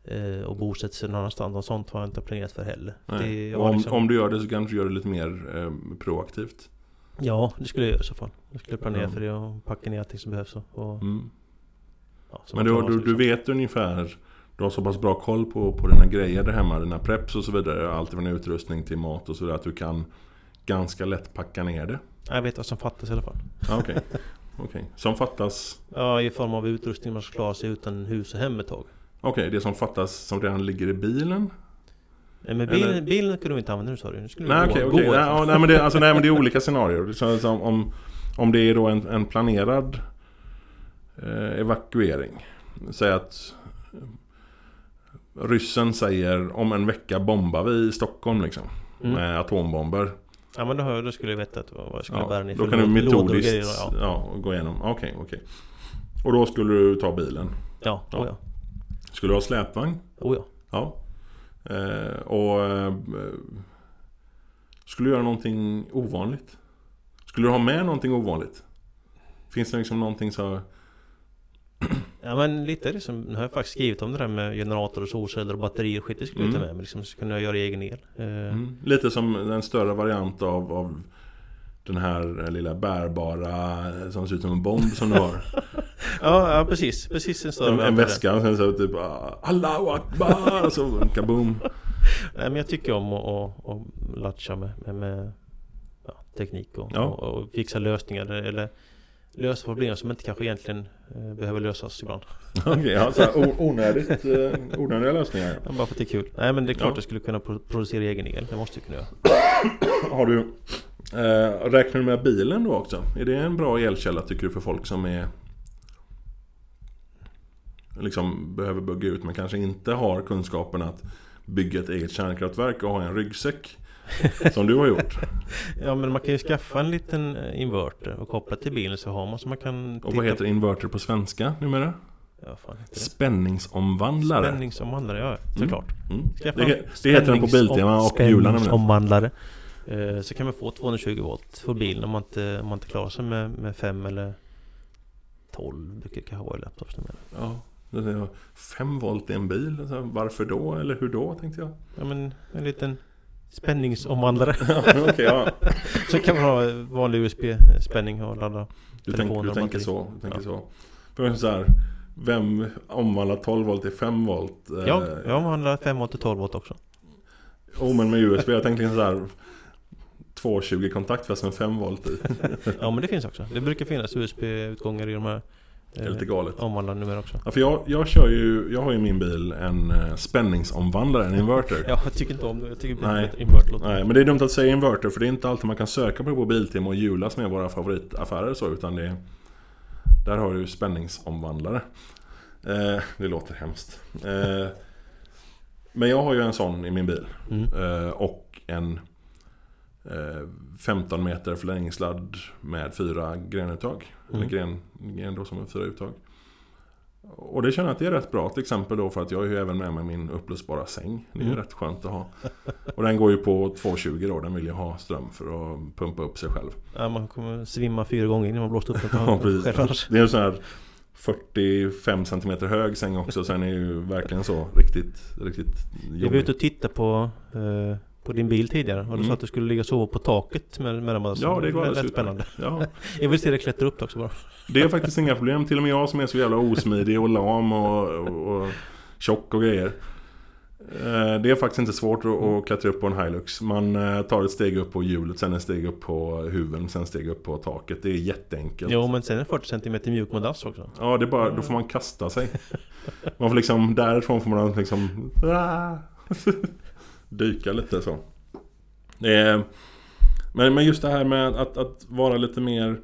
eh, och bosätter sig någon annanstans. Något sånt har jag inte planerat för heller. Det, om, liksom- om du gör det så kanske du gör det lite mer eh, proaktivt. Ja, det skulle jag göra i så fall. Jag skulle planera för det och packa ner allting som behövs. Och, och, Mm. ja, Men man du, du liksom. vet ungefär Du har så pass bra koll på, på dina grejer där hemma Dina preps och så vidare Allt från utrustning till mat och sådär Att du kan ganska lätt packa ner det Jag vet vad som fattas i alla fall. ah, Okej Okej. Som fattas Ja, i form av utrustning man ska klara sig utan hus och hem ett tag. Okej, det som fattas som redan ligger i bilen? Nej, men Eller- bilen, bilen kunde vi inte använda nu sa du. Nu skulle vi Nej gå, okej, gå. Nej, ja, nej, men det, alltså, nej men det är olika scenarier så, så, om, om det är då en, en planerad eh, evakuering Säg att Ryssen säger om en vecka bombar vi Stockholm liksom Mm. Med atombomber Ja men då, hör- då skulle jag veta att vad jag skulle bära ja, ner Då för kan du metodiskt grejer, Ja, ja, gå igenom, okej okej Och då skulle du ta bilen ja, Ja. oh, ja. Skulle du ha släpvagn? Oh, ja. Ja eh, Och eh, Skulle du göra någonting ovanligt? Skulle du ha med någonting ovanligt? Finns det liksom någonting så Ja men lite är det som, nu har jag faktiskt skrivit om det där med generator och solceller och batterier och skit Det skulle jag ta Mm. med mig liksom, så kunde jag göra egen el eh, Mm. Lite som en större variant av, av den här lilla bärbara som ser ut som en bomb som du har. ja, ja precis, precis en större En, en väska och sen så typ ah, Allahu Akbar! Och så kaboom! Nej men jag tycker om att, att, att latcha med, med, med ja, teknik och, Ja. och, och fixa lösningar eller lösa problem som inte kanske egentligen eh, behöver lösas ibland. Okej, ja, så här, o- onödigt, eh, onödiga lösningar. Ja, Bara för att det är kul. Nej men det är klart Ja. jag skulle kunna pro- producera egen el. Det måste jag kunna göra. Har du eh, Räknar du med bilen då också? Är det en bra elkälla tycker du för folk som är Liksom behöver bygga ut men kanske inte har kunskapen att bygga ett eget kärnkraftverk och ha en ryggsäck Som du har gjort Ja men man kan ju skaffa en liten eh, inverter och koppla till bilen så har man så man kan Och vad heter inverter på svenska numera? Ja fan? Spänningsomvandlare Spänningsomvandlare, ja såklart. mm. Skaffa det, det heter den på Biltema och Jula nämligen Spänningsomvandlare. Eh, Så kan man få 220 volt för bilen om man inte, om man inte klarar sig med, med 5 eller 12 brukar det kanske vara i laptops numera. Ja, det är 5 volt i en bil, varför då? Eller hur då tänkte jag Ja men en liten spänningsomvandlare. Okej, ja. så kan man ha vanlig USB-spänning och ladda. Du, tänk, Telefoner du tänker så, du tänker Ja. så. För så här, vem omvandlar 12 volt till 5 volt? Eh, Ja, jag omvandlar 5 volt till 12 volt också. Oh, men med USB, jag tänkte så här 220 kontaktfäst med 5 volt i. Ja men det finns också. Det brukar finnas USB-utgångar i de här Det är lite galet. omvandlarna numera också. Ja, för jag, jag kör ju, jag har ju i min bil en eh, spänningsomvandlare, en inverter. Ja, jag tycker inte om det. Jag tycker Nej. inte invert låter Nej, men det är dumt att säga inverter för det är inte alltid man kan söka på på Biltema och Jula som är våra favoritaffärer så utan det är, Där har du spänningsomvandlare. Eh, det låter hemskt. Eh, men jag har ju en sån i min bil. Mm. Eh, och en eh, 15 meter förlängningssladd med fyra grenuttag. Eller Mm. gren, gren då som är fyra uttag. Och det känner jag att det är rätt bra till exempel då för att jag har ju även med mig min upplösbara säng. Det är ju Mm. rätt skönt att ha. Och den går ju på 220 då, den vill ju ha ström för att pumpa upp sig själv. Ja, man kommer svimma fyra gånger innan man blåst upp den Ja, precis. Det är en sån här 45 cm hög säng också, så den är ju verkligen så riktigt, riktigt Jag var jobbig. ute och tittade på, eh, på din bil tidigare och du Mm. sa att du skulle ligga och sova på taket med, med den bara. Ja, det går alldeles spännande. Ja, Jag vill se dig klättra upp också bara. det är faktiskt inga problem. Till och med jag som är så jävla osmidig och lam och, och, och tjock och grejer. Eh, Det är faktiskt inte svårt att- att klättra upp på en Hilux. Man eh, tar ett steg upp på hjulet, sen ett steg upp på huven, sen ett steg upp på taket. Det är jätteenkelt. Jo men sen är det 40 cm mjuk madrass också. Ja, det är bara, då får man kasta sig. Man får liksom, därifrån får man liksom dyka lite så. Är, men, men just det här med att, att vara lite mer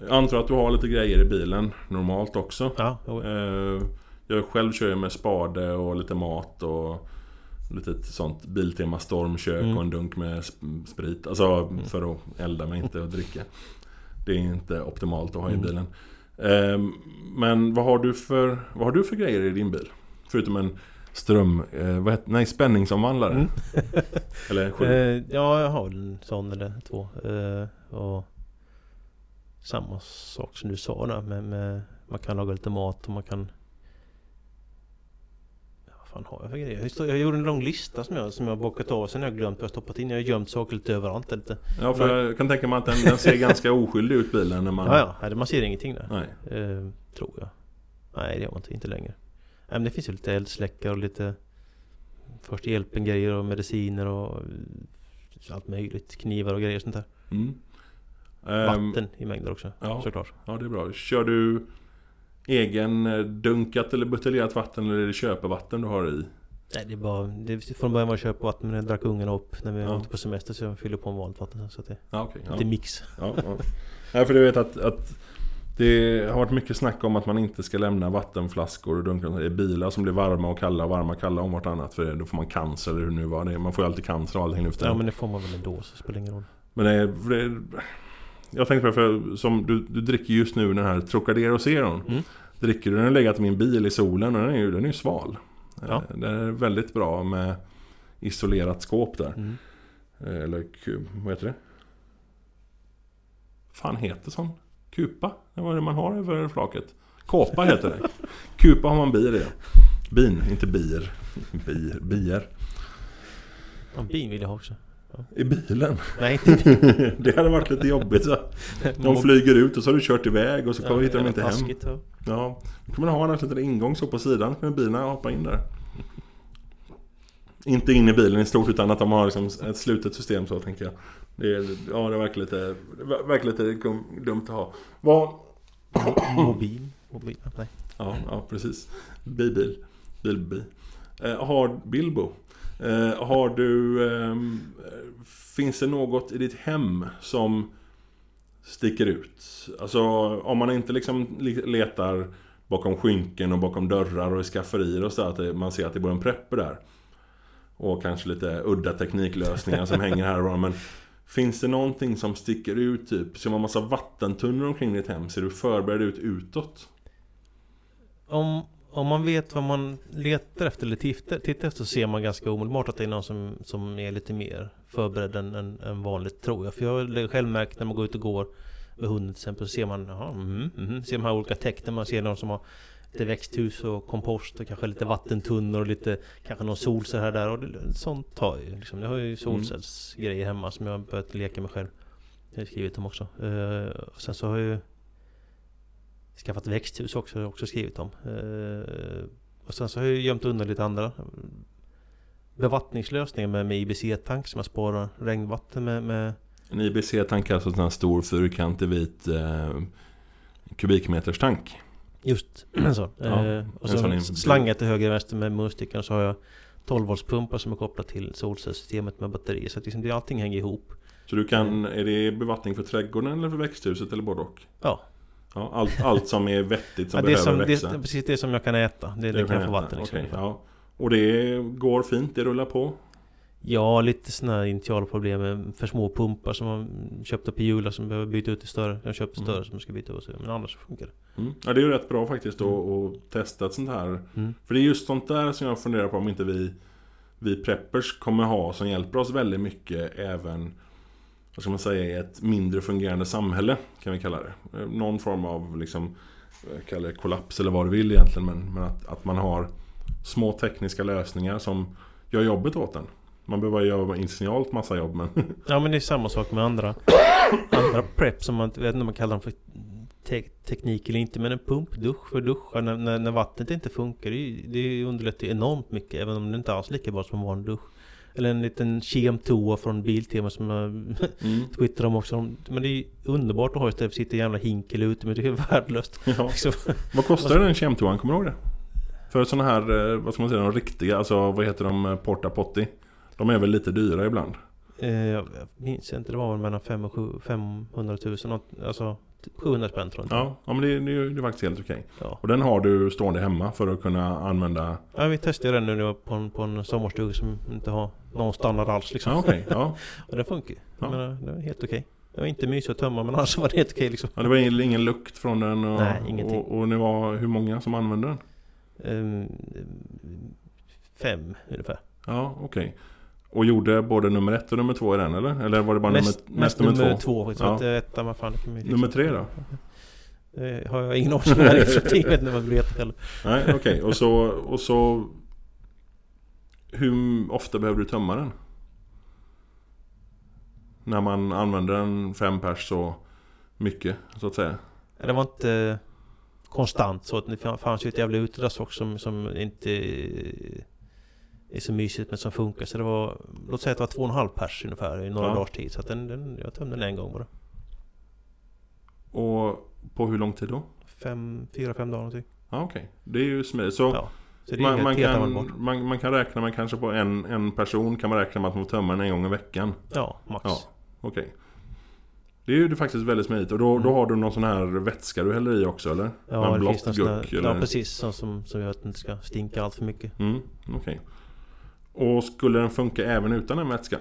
Jag antar att du har lite grejer i bilen normalt också. Ja. Eh, Jag själv kör ju med spade och lite mat och Lite sånt Biltema stormkök Mm. och en dunk med sp- sprit. Alltså för att elda men inte att dricka. Det är inte optimalt att ha i Mm. bilen. Eh, Men vad har du för Vad har du för grejer i din bil? Förutom en ström... Eh, vad heter, nej, spänningsomvandlare. Mm. Eller sju. Eh, ja, jag har en sån eller två. Eh, och samma sak som du sa där med, med man kan laga lite mat och man kan Ja, vad fan har jag för grejer? Jag, gjorde en lång lista som jag, som jag bockat av sen har jag glömt vad jag stoppat in. Jag har gömt saker lite överallt. Lite. Ja, för jag kan tänka mig att den, den ser ganska oskyldig ut bilen när man... Ja, ja, man ser ingenting där. Nej. Eh, tror jag. Nej, det gör man inte, inte längre. Men det finns ju lite eldsläckare och lite Först hjälpen grejer och mediciner och allt möjligt. Knivar och grejer och sånt där. Mm. Ehm, Vatten i mängder också, ja. såklart. Ja, det är bra. Kör du egen eh, dunkat eller buteljerat vatten eller är det köpevatten du har i? Nej, det är bara... Det, från början var jag köpa vatten men jag drack ungarna upp när vi Ja. åkte på semester så jag fyller på med vanligt vatten så att det Ja, lite ja. mix. Ja, ja. Nej, för du vet att, att det har varit mycket snack om att man inte ska lämna vattenflaskor och dunkar i bilar som blir varma och kalla och varma och kalla om vartannat. För då får man cancer eller hur nu var. Det, man får ju alltid cancer av allting nu. Ja men det får man väl ändå så spelar ingen roll. Men det, det, jag tänkte på det, för som du, du dricker just nu den här Trocadero Zeron. Mm. Dricker du den har legat i min bil i solen och den är ju, den är ju sval. Ja. Eh, Den är väldigt bra med isolerat skåp där. Mm. Eh, Eller vad heter det? fan heter sån? Kupa? Det var det man har över flaket. Kåpa heter det. Kupa har man bier i. Bin, inte bier. Bier, bier. En bil vill jag ha också. I bilen. Nej, inte Det hade varit lite jobbigt så. De flyger ut och så har du kört iväg och så kommer hittar de inte hem. Taskigt, ja. Ja, då kan man ha en liten ingång så på sidan. kan bilarna hoppa in där. Inte in i bilen i stort utan att de har liksom ett slutet system så tänker jag. Det är, ja, det verkar lite, verkar lite dumt att ha. Vad... Mobil. Mobil. Nej. Ja, ja precis. Bibil. Bilbi. Eh, har Bilbo. Eh, har du... eh, finns det något i ditt hem som sticker ut? Alltså om man inte liksom le- letar bakom skynken och bakom dörrar och i skafferier och så att det, man ser att det bor en prepper där. Och kanske lite udda tekniklösningar som hänger här och var. Men finns det någonting som sticker ut typ? Ser man massa vattentunnor omkring ditt hem? Ser du förberedd ut utåt? Om, om man vet vad man letar efter eller tittar, tittar efter så ser man ganska omedelbart att det är någon som, som är lite mer förberedd än, än, än vanligt tror jag. För jag har själv märkt när man går ut och går med hunden till exempel så ser man, jaha, mm, mm, ser de här olika tecknen. Man ser någon som har lite växthus och kompost och kanske lite vattentunnor och lite kanske någon solcell här där och det, sånt har jag ju liksom. Jag har ju solcellsgrejer hemma som jag har börjat leka med själv. Jag har skrivit om också. Eh, och sen så har jag ju skaffat växthus också, har jag också skrivit om. Eh, och sen så har jag gömt undan lite andra bevattningslösningar med, med IBC-tank som jag sparar regnvatten med, med En IBC-tank är alltså en stor fyrkantig vit eh, kubikmeters Just så. Ja, eh, och en sån så slangar till höger och vänster med munstycken och så har jag 12 voltspumpar som är kopplat till solcellssystemet med batteri. Så att liksom det, allting hänger ihop. Så du kan, är det bevattning för trädgården eller för växthuset eller både och? Ja, Ja, allt, allt som är vettigt som ja det, behöver som, det, växa. är precis det som jag kan äta. Det, det, du kan jag få vatten liksom. Okej, ja. Och det går fint, det rullar på? Ja, lite sådana här initialproblem med för små pumpar som man köpte på Jula som behöver byta ut till större. Jag köpte Mm. större som jag ska byta ut. Men annars funkar det. Mm. Ja, det är ju rätt bra faktiskt att att testa ett sånt här. Mm. För det är just sånt där som jag funderar på om inte vi, vi preppers kommer ha som hjälper oss väldigt mycket även vad ska man säga, i ett mindre fungerande samhälle kan vi kalla det. Någon form av liksom, jag kallar det kollaps eller vad du vill egentligen men, men att, att man har små tekniska lösningar som gör jobbet åt en. Man behöver göra initialt massa jobb men Ja men det är samma sak med andra Andra prep som man, vet inte om man kallar dem för te teknik eller inte Men en pumpdusch för duschar när, när, när vattnet inte funkar Det, det underlättar ju enormt mycket Även om det inte alls är lika bra som en vanlig dusch Eller en liten kemtoa från Biltema som jag mm. twittrar om också Men det är ju underbart att ha istället för att sitta i jävla hinkel ute Men det är ju värdelöst ja. Vad kostar den kemtoan? Kommer du ihåg det? För sådana här, eh, vad ska man säga, de riktiga, alltså vad heter de, eh, Porta Potti? De är väl lite dyra ibland? eh, Jag minns inte, det var väl mellan 5 och 7, 500 000 något, Alltså 700 spänn tror jag Ja, ja men det, det, det är faktiskt helt okej. ja. Och den har du stående hemma för att kunna använda... Ja, vi testade den nu på en, på en sommarstuga som inte har någon standard alls liksom. Ja, okej. ja. Och den funkar. Ja. Jag menar, det var helt okej. Det var inte mysigt att tömma men annars var det helt okej liksom. ja. Det var ingen, lukt från den och, Nej, ingenting. och, och ni var hur många som använde den? Ehm, fem ungefär. Ja, okej. Och gjorde både nummer ett och nummer två i den eller? Eller var det bara mest, nummer, mest nummer, två? faktiskt. Ja. Ja. Etta, vad fan Nummer tre då? Det har jag ingen aning om. Jag vet inte vad det heter heller. Nej, okej. Och så... Och så hur ofta behöver du tömma den? När man använder den fem pers så mycket, så att säga. Det var inte konstant så att det fanns ju ett jävla utedass också som, som inte är så mysigt men som funkar. Så det var, låt säga att det var två och en halv pers ungefär i några Ja. dagars tid. Så den, den, jag tömde den en gång bara. Och på hur lång tid då? Fem, fyra, fem dagar någonting. Ja, okej. Det är ju smidigt. Så Ja. Så man, man, kan, man, man kan räkna med kanske på en, en person kan man räkna med att man tömma den en gång i veckan. Ja, max. Ja, okej. Det är ju faktiskt väldigt smidigt. Och då, då Mm. har du någon sån här vätska du häller i också eller? Ja, Med det finns någon sån här, eller? ja precis. Som, som, som gör att det inte ska stinka allt för mycket. Mm, okej. Och skulle den funka även utan den vätskan?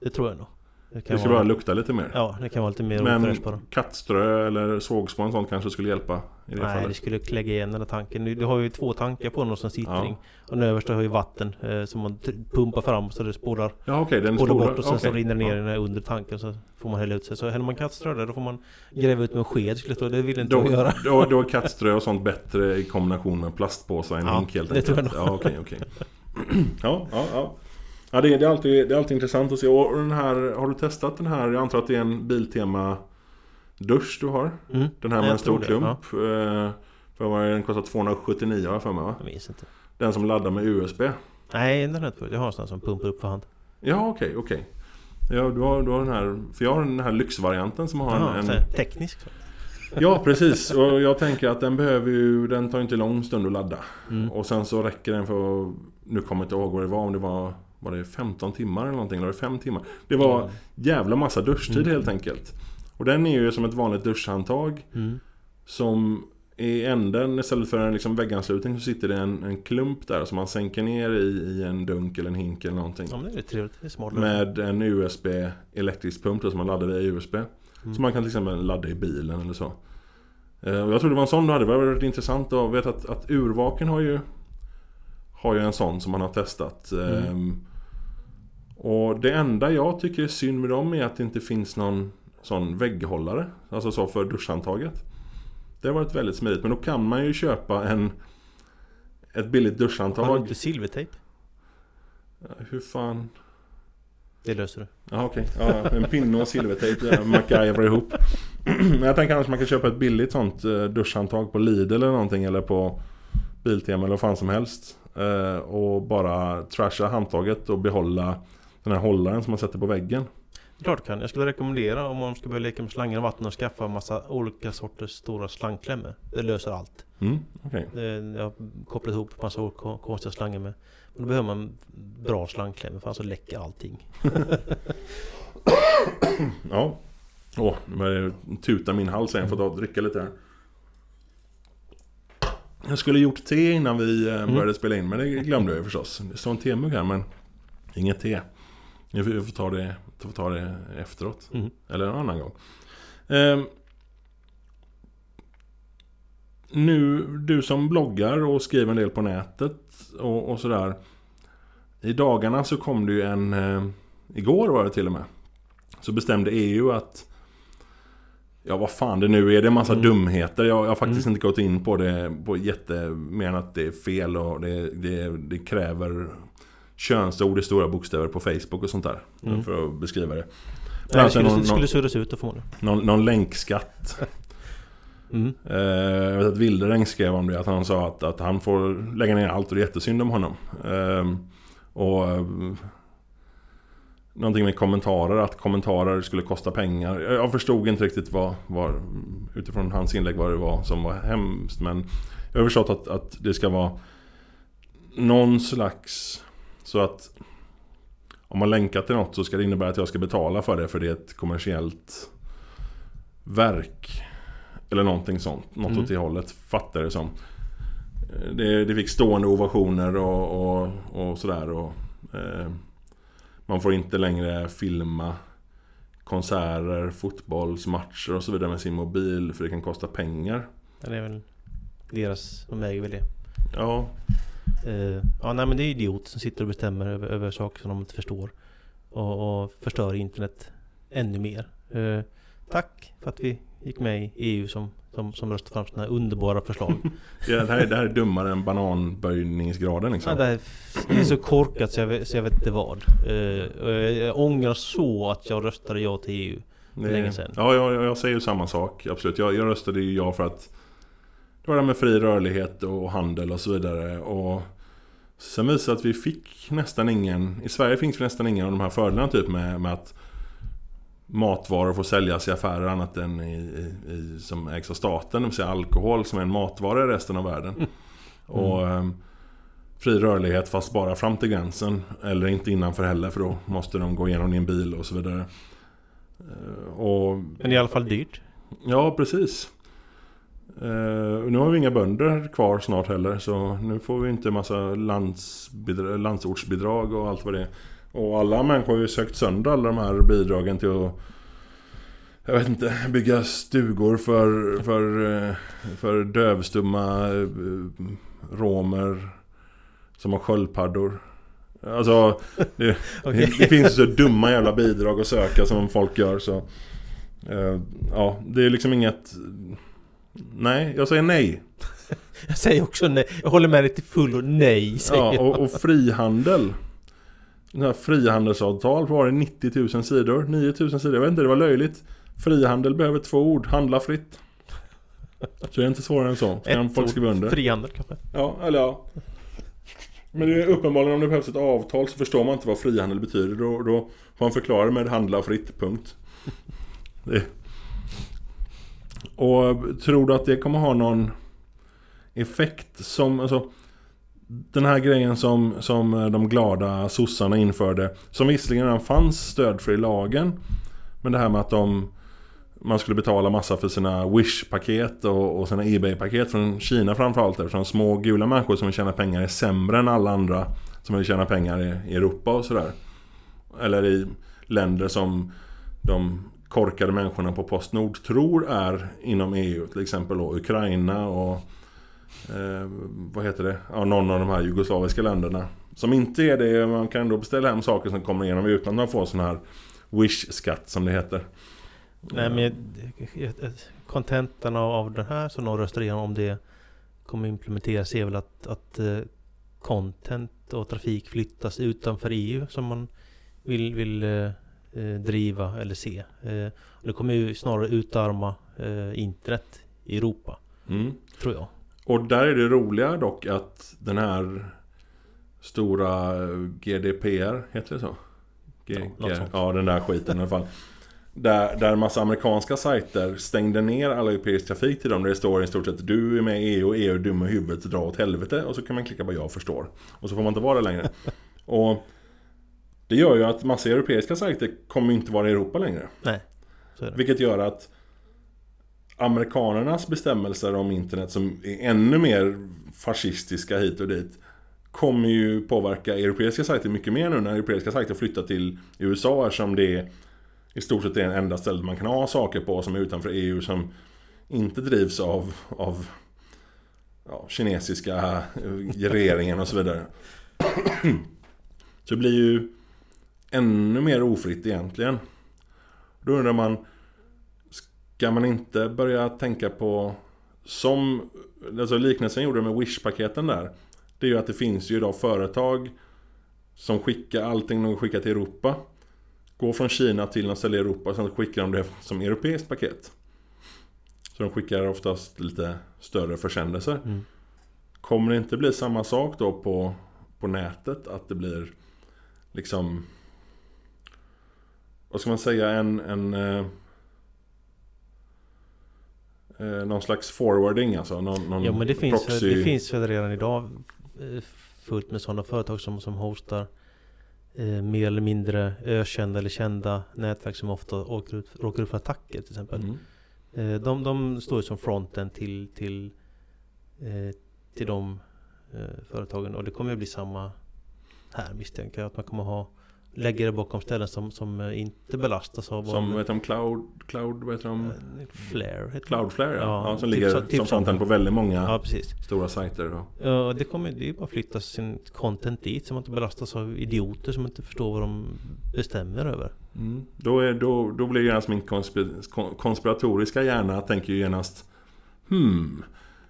Det tror jag nog. Det kan Det ska vara, bara lukta lite mer. Ja, det kan vara lite mer Men ofräscht bara. kattströ eller sågspån sånt kanske skulle hjälpa i det Nej, det fallet. skulle klägga igen den här tanken. Du, du har ju två tankar på den och sen sittring. Ja. Och den översta har ju vatten eh, som man pumpar fram så det spolar, Ja okej, den bort och sen så okej. rinner det ner Ja. i den under tanken så får man hälla ut sig. Så häller man kattströ där då får man gräva ut med en sked skulle jag tro. Det vill inte jag Då, göra. då, då är kattströ och sånt bättre i kombination med plastpåsar än Ja, hink helt det tror jag enkelt. Ja, okej, okej. Ja, ja, ja. Ja, det är, det, är alltid, det är alltid intressant att se. Och den här, har du testat den här? Jag antar att det är en Biltema dusch du har? Mm. Den här med en stor tror det, klump. Eh, För vad är den kostar 279 har jag för mig va? Jag minns inte. Den som laddar med USB. Nej, den har jag inte. Jag har en sån som pumpar upp för hand. Ja, okej, okej. Ja, du har, du har den här, för jag har den här lyxvarianten som har Jaha, en, en... teknisk. Ja, precis. Och jag tänker att den behöver ju, den tar inte lång stund att ladda. Mm. Och sen så räcker den för, nu kommer jag inte ihåg vad det var, om det var, var det 15 timmar eller någonting, eller var det 5 timmar? Det var jävla massa duschtid Mm. helt enkelt. Och den är ju som ett vanligt duschhandtag Mm. som i änden istället för en liksom vägganslutning så sitter det en, en klump där som man sänker ner i, i en dunk eller en hink eller någonting. Ja, det är trevligt. Det är smart. Med en USB elektrisk pump då, som man laddar via USB. Mm. Så man kan till exempel ladda i bilen eller så. Eh, Och jag tror det var en sån du hade. Det var väldigt intressant att veta att, att urvaken har ju Har ju en sån som man har testat. Mm. Ehm, Och det enda jag tycker är synd med dem är att det inte finns någon sån vägghållare. Alltså så för duschhandtaget. Det har varit väldigt smidigt. Men då kan man ju köpa en Ett billigt Har du duschhandtag. inte silvertejp? Hur fan Det löser du. Ja okej, ja, en pinne och silvertejp MacGyver ihop Men jag tänker annars man kan köpa ett billigt sånt eh, duschhandtag på Lidl eller någonting eller på Biltema eller vad fan som helst eh, Och bara trasha handtaget och behålla den här hållaren som man sätter på väggen Klart kan. Jag skulle rekommendera om man ska börja leka med slangar och vatten och skaffa massa olika sorters stora slangklämmor. Det löser allt. mm, okej Det- Jag har kopplat ihop massa ko- konstiga slangar med. Men då behöver man bra slangklämmor för annars så läcker allting. Ja. Åh, nu börjar det tuta min hals igen, jag får ta och dricka lite här. Jag skulle gjort te innan vi eh, Mm. började spela in, men det glömde jag ju förstås. Det står en temugg här, men inget te. Jag får, ta, det, får ta det efteråt. Mm. Eller en annan gång. Ehm, Nu, du som bloggar och skriver en del på nätet och, och sådär I dagarna så kom det ju en eh, Igår var det till och med Så bestämde EU att Ja vad fan det nu är, det är en massa Mm. dumheter Jag, jag har faktiskt Mm. inte gått in på det på jätte Mer än att det är fel och det, det, det kräver Könsord i stora bokstäver på Facebook och sånt där Mm. För att beskriva det Nej, det skulle, någon- det skulle surras ut då förmodligen. någon, någon länkskatt Mm. Eh, jag vet att Wildereng skrev om det, att han sa att, att han får lägga ner allt och det är jättesynd om honom. Ehm, och eh, Någonting med kommentarer, att kommentarer skulle kosta pengar. Jag jag förstod inte riktigt vad, vad utifrån hans inlägg vad det var som var hemskt. Men jag har förstått att, att det ska vara någon slags... Så att om man länkar till något så ska det innebära att jag ska betala för det för det är ett kommersiellt verk. Eller någonting sånt. Något Mm. åt det hållet, fattar det som. Eh, Det, det fick stående ovationer och, och, och sådär. Och, eh, man får inte längre filma konserter, fotbollsmatcher och så vidare med sin mobil för det kan kosta pengar. Ja, Det är väl deras, de äger väl det. Ja, Eh, ja, nej men det är idioter som sitter och bestämmer över, över saker som de inte förstår. Och, och förstör internet ännu mer. Eh, tack för att vi gick med i EU som, som, som röstade fram sådana här underbara förslag. det här, är- det här är dummare än bananböjningsgraden ja, liksom. det, här, det är så korkat så jag, så jag vet inte vad. Och jag, ångrar så att jag röstade ja till EU. Det- länge sedan. Ja, jag, jag säger samma sak. Absolut. Jag, jag röstade ju ja för att det var det här med fri rörlighet och handel och så vidare. Och sen visade det att vi fick nästan ingen... I Sverige finns det nästan ingen av de här fördelarna typ med, med att matvaror får säljas i affärer annat än i, i, som ägs av staten. Det vill säga alkohol som är en matvara i resten av världen. Och ehm, fri rörlighet fast bara fram till gränsen. Eller inte innanför heller för då måste de gå igenom din bil och så vidare. Eh, Och Men i alla fall dyrt. Ja, precis. Eh, nu har vi inga bönder kvar snart heller så nu får vi inte massa landsbidra- landsortsbidrag och allt vad det är. Och alla människor har ju sökt sönder alla de här bidragen till att jag vet inte, bygga stugor för, för, eh, för dövstumma eh, romer som har sköldpaddor. Alltså, det, Okej. det, det finns så dumma jävla bidrag att söka som folk gör så... eh, ja, det är liksom inget... Nej, jag säger nej. Jag säger också nej. Jag håller med dig till fullo. Nej, säger Ja, och, och frihandel. Här frihandelsavtal var det 90 000 sidor, 9 000 sidor, jag vet inte, det var löjligt. Frihandel behöver två ord, handla fritt. Så det är inte svårare än så. Kan Ett folk skriva under. Frihandel kanske. Ja, eller ja. Men det är uppenbarligen om det behövs ett avtal så förstår man inte vad frihandel betyder. Då, då får man förklara med handla fritt, punkt. Det. Och tror du att det kommer ha någon effekt som, alltså den här grejen som, som eh, de glada sossarna införde Som visserligen redan fanns stöd för i lagen Men det här med att de Man skulle betala massa för sina Wish-paket och, och sina Ebay-paket från Kina framförallt Eftersom små gula människor som vill tjäna pengar är sämre än alla andra Som vill tjäna pengar i, i Europa och sådär. Eller i länder som de korkade människorna på Postnord tror är inom EU Till exempel då Ukraina och eh, vad heter det? Ja, någon av de här jugoslaviska länderna. Som inte är det, man kan då beställa hem saker som kommer igenom utan att få sån här Wish-skatt som det heter. Nej men kontentan av, den här som de röstar igenom om det kommer implementeras är väl att, att eh, content och trafik flyttas utanför EU som man vill, vill eh, eh, driva eller se. Eh, det kommer ju snarare utarma eh, internet i Europa, Mm. tror jag. Och där är det roliga dock att den här stora eh, GDPR, heter det så? G- Ja, ja, den där skiten i alla fall. Där, där massa amerikanska sajter stängde ner all europeisk trafik till dem. Där det står i stort sett du är med i EU och EU är dum i huvudet, dra åt helvete. Och så kan man klicka på jag förstår. Och så får man inte vara det längre. och det gör ju att massa europeiska sajter kommer inte vara i Europa längre. Nej, så är det. Vilket gör att amerikanernas bestämmelser om internet som är ännu mer fascistiska hit och dit kommer ju påverka europeiska sajter mycket mer nu när europeiska sajter flyttar till USA eftersom det i stort sett är det enda stället man kan ha saker på som är utanför EU som inte drivs av, av ja, kinesiska regeringen och så vidare. Så det blir ju ännu mer ofritt egentligen. Då undrar man Ska man inte börja tänka på Som Alltså liknelsen gjorde med Wish-paketen där Det är ju att det finns ju idag företag Som skickar allting de skickar till Europa Går från Kina till ställe i Europa Sen skickar de det som europeiskt paket Så de skickar oftast lite större försändelser Mm. Kommer det inte bli samma sak då på, på nätet? Att det blir liksom Vad ska man säga? En, en eh, Någon slags forwarding alltså? Någon, någon Ja men det finns, proxy- det finns väl redan idag eh, fullt med sådana företag som, som hostar eh, mer eller mindre ökända eller kända nätverk som ofta åker ut, råkar ut för attacker till exempel. Mm. Eh, de, de står ju som fronten till, till, eh, till de eh, företagen och det kommer ju bli samma här misstänker jag. Att man kommer ha lägga det bakom ställen som, som inte belastas av Som, vad heter de? Cloud, Cloud, vad heter de? eh, Flare. heter. Cloudflare ja. Ja, ja som typ ligger så- typ som fronten på väldigt många Ja stora sajter. Och, Ja, det kommer det är ju bara flytta sin content dit så man inte belastas av idioter som inte förstår vad de bestämmer över. mm. då, är, då, då blir genast min konspir- kon- konspiratoriska hjärna tänker ju genast Hmm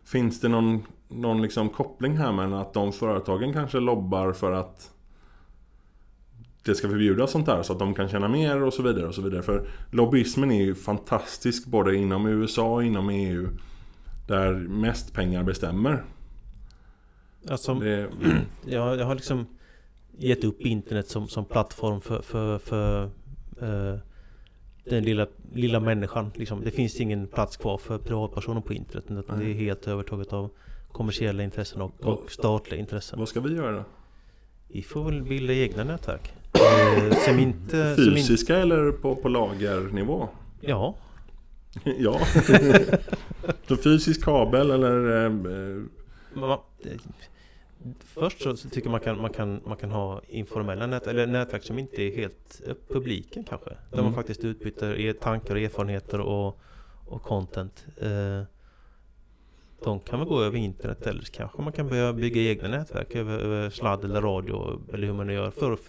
Finns det någon, någon liksom koppling här med att de företagen kanske lobbar för att det ska förbjudas sånt där så att de kan tjäna mer och så vidare och så vidare. För lobbyismen är ju fantastisk både inom USA och inom EU. Där mest pengar bestämmer. Alltså, Det, jag, jag har liksom gett upp internet som, som plattform för, för, för eh, den lilla, lilla människan. Liksom. Det finns ingen plats kvar för privatpersoner på internet. Utan det är helt övertaget av kommersiella intressen och, och statliga intressen. vad ska vi göra då? Vi får väl bilda egna nätverk. Eh, som inte... Som in, Fysiska eller på, på lagernivå? ja, ja. Så fysisk kabel eller... eh, man, Först så tycker man kan, man kan, man kan ha informella nät, eller nätverk som inte är helt eh, publiken kanske. Där Mm. man faktiskt utbyter er tankar och erfarenheter och, och content. De kan väl gå över internet eller så kanske man kan börja bygga egna nätverk över, över sladd eller radio eller hur man nu gör för att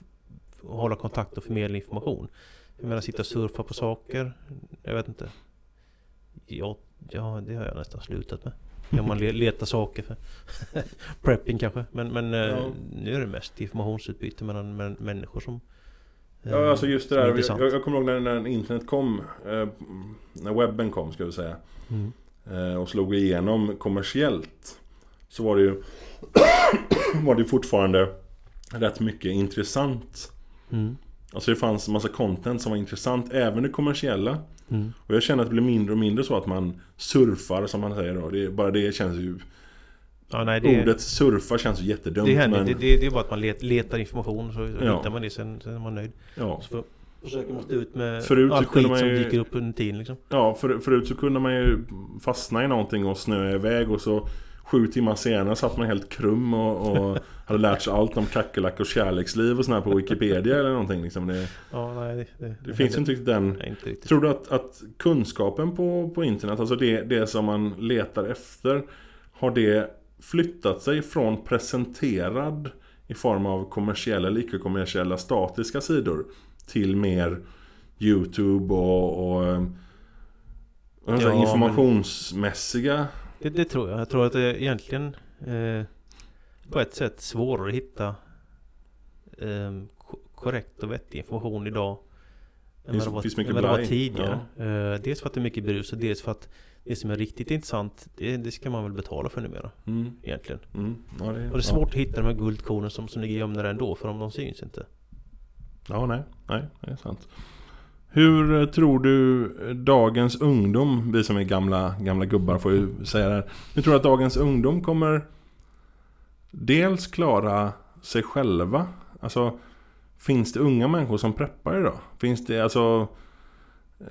f- hålla kontakt och förmedla information. Jag menar sitta och surfa på saker. Jag vet inte. Ja, ja det har jag nästan slutat med. Om man le- letar saker för prepping kanske. Men, men eh, Ja. nu är det mest informationsutbyte mellan män, människor som... eh, Ja, alltså just det där. Jag, jag kommer ihåg när, när internet kom. Eh, när webben kom ska vi säga. Mm. eh, och slog igenom kommersiellt så var det ju var det fortfarande rätt mycket intressant. Mm. Alltså det fanns en massa content som var intressant, även det kommersiella. Mm. Och jag känner att det blir mindre och mindre så att man surfar som man säger då. Det, bara det känns ju... Ja, nej, det, Ordet surfa känns ju jättedumt det händer. men... Det, det, det är bara att man let, letar information så Ja. hittar man det sen, sen är man nöjd. Ja, Så försöker man stå ut med Förut kunde skit man som ju- dyker upp under tiden liksom. ja för, förut så kunde man ju fastna i någonting och snöa iväg och så Sju timmar senare satt man helt krum och, och hade lärt sig allt om kackerlackors kärleksliv och sånt här på Wikipedia eller någonting liksom. Det, Ja, nej, det, det, det finns ju inte riktigt den Nej, inte riktigt. Tror du att, att kunskapen på, på internet, alltså det, det som man letar efter Har det flyttat sig från presenterad i form av kommersiella eller icke-kommersiella statiska sidor Till mer Youtube och, och eh, Ja, informationsmässiga Det, det tror jag. Jag tror att det är egentligen eh, på ett sätt svårare att hitta eh, ko- korrekt och vettig information idag. Än vad det var, finns mycket det var tidigare. Eh, dels för att det är mycket brus och dels för att det som är riktigt intressant det, det ska man väl betala för numera mm, egentligen. mm, ja, det, Och det är ja. svårt att hitta de här guldkornen som, som ligger gömda där ändå för om de syns inte. Ja, nej, nej, det är sant. Hur tror du dagens ungdom, vi som är gamla, gamla gubbar får ju säga det här. Hur tror du att dagens ungdom kommer dels klara sig själva? Alltså, finns det unga människor som preppar idag? Finns det alltså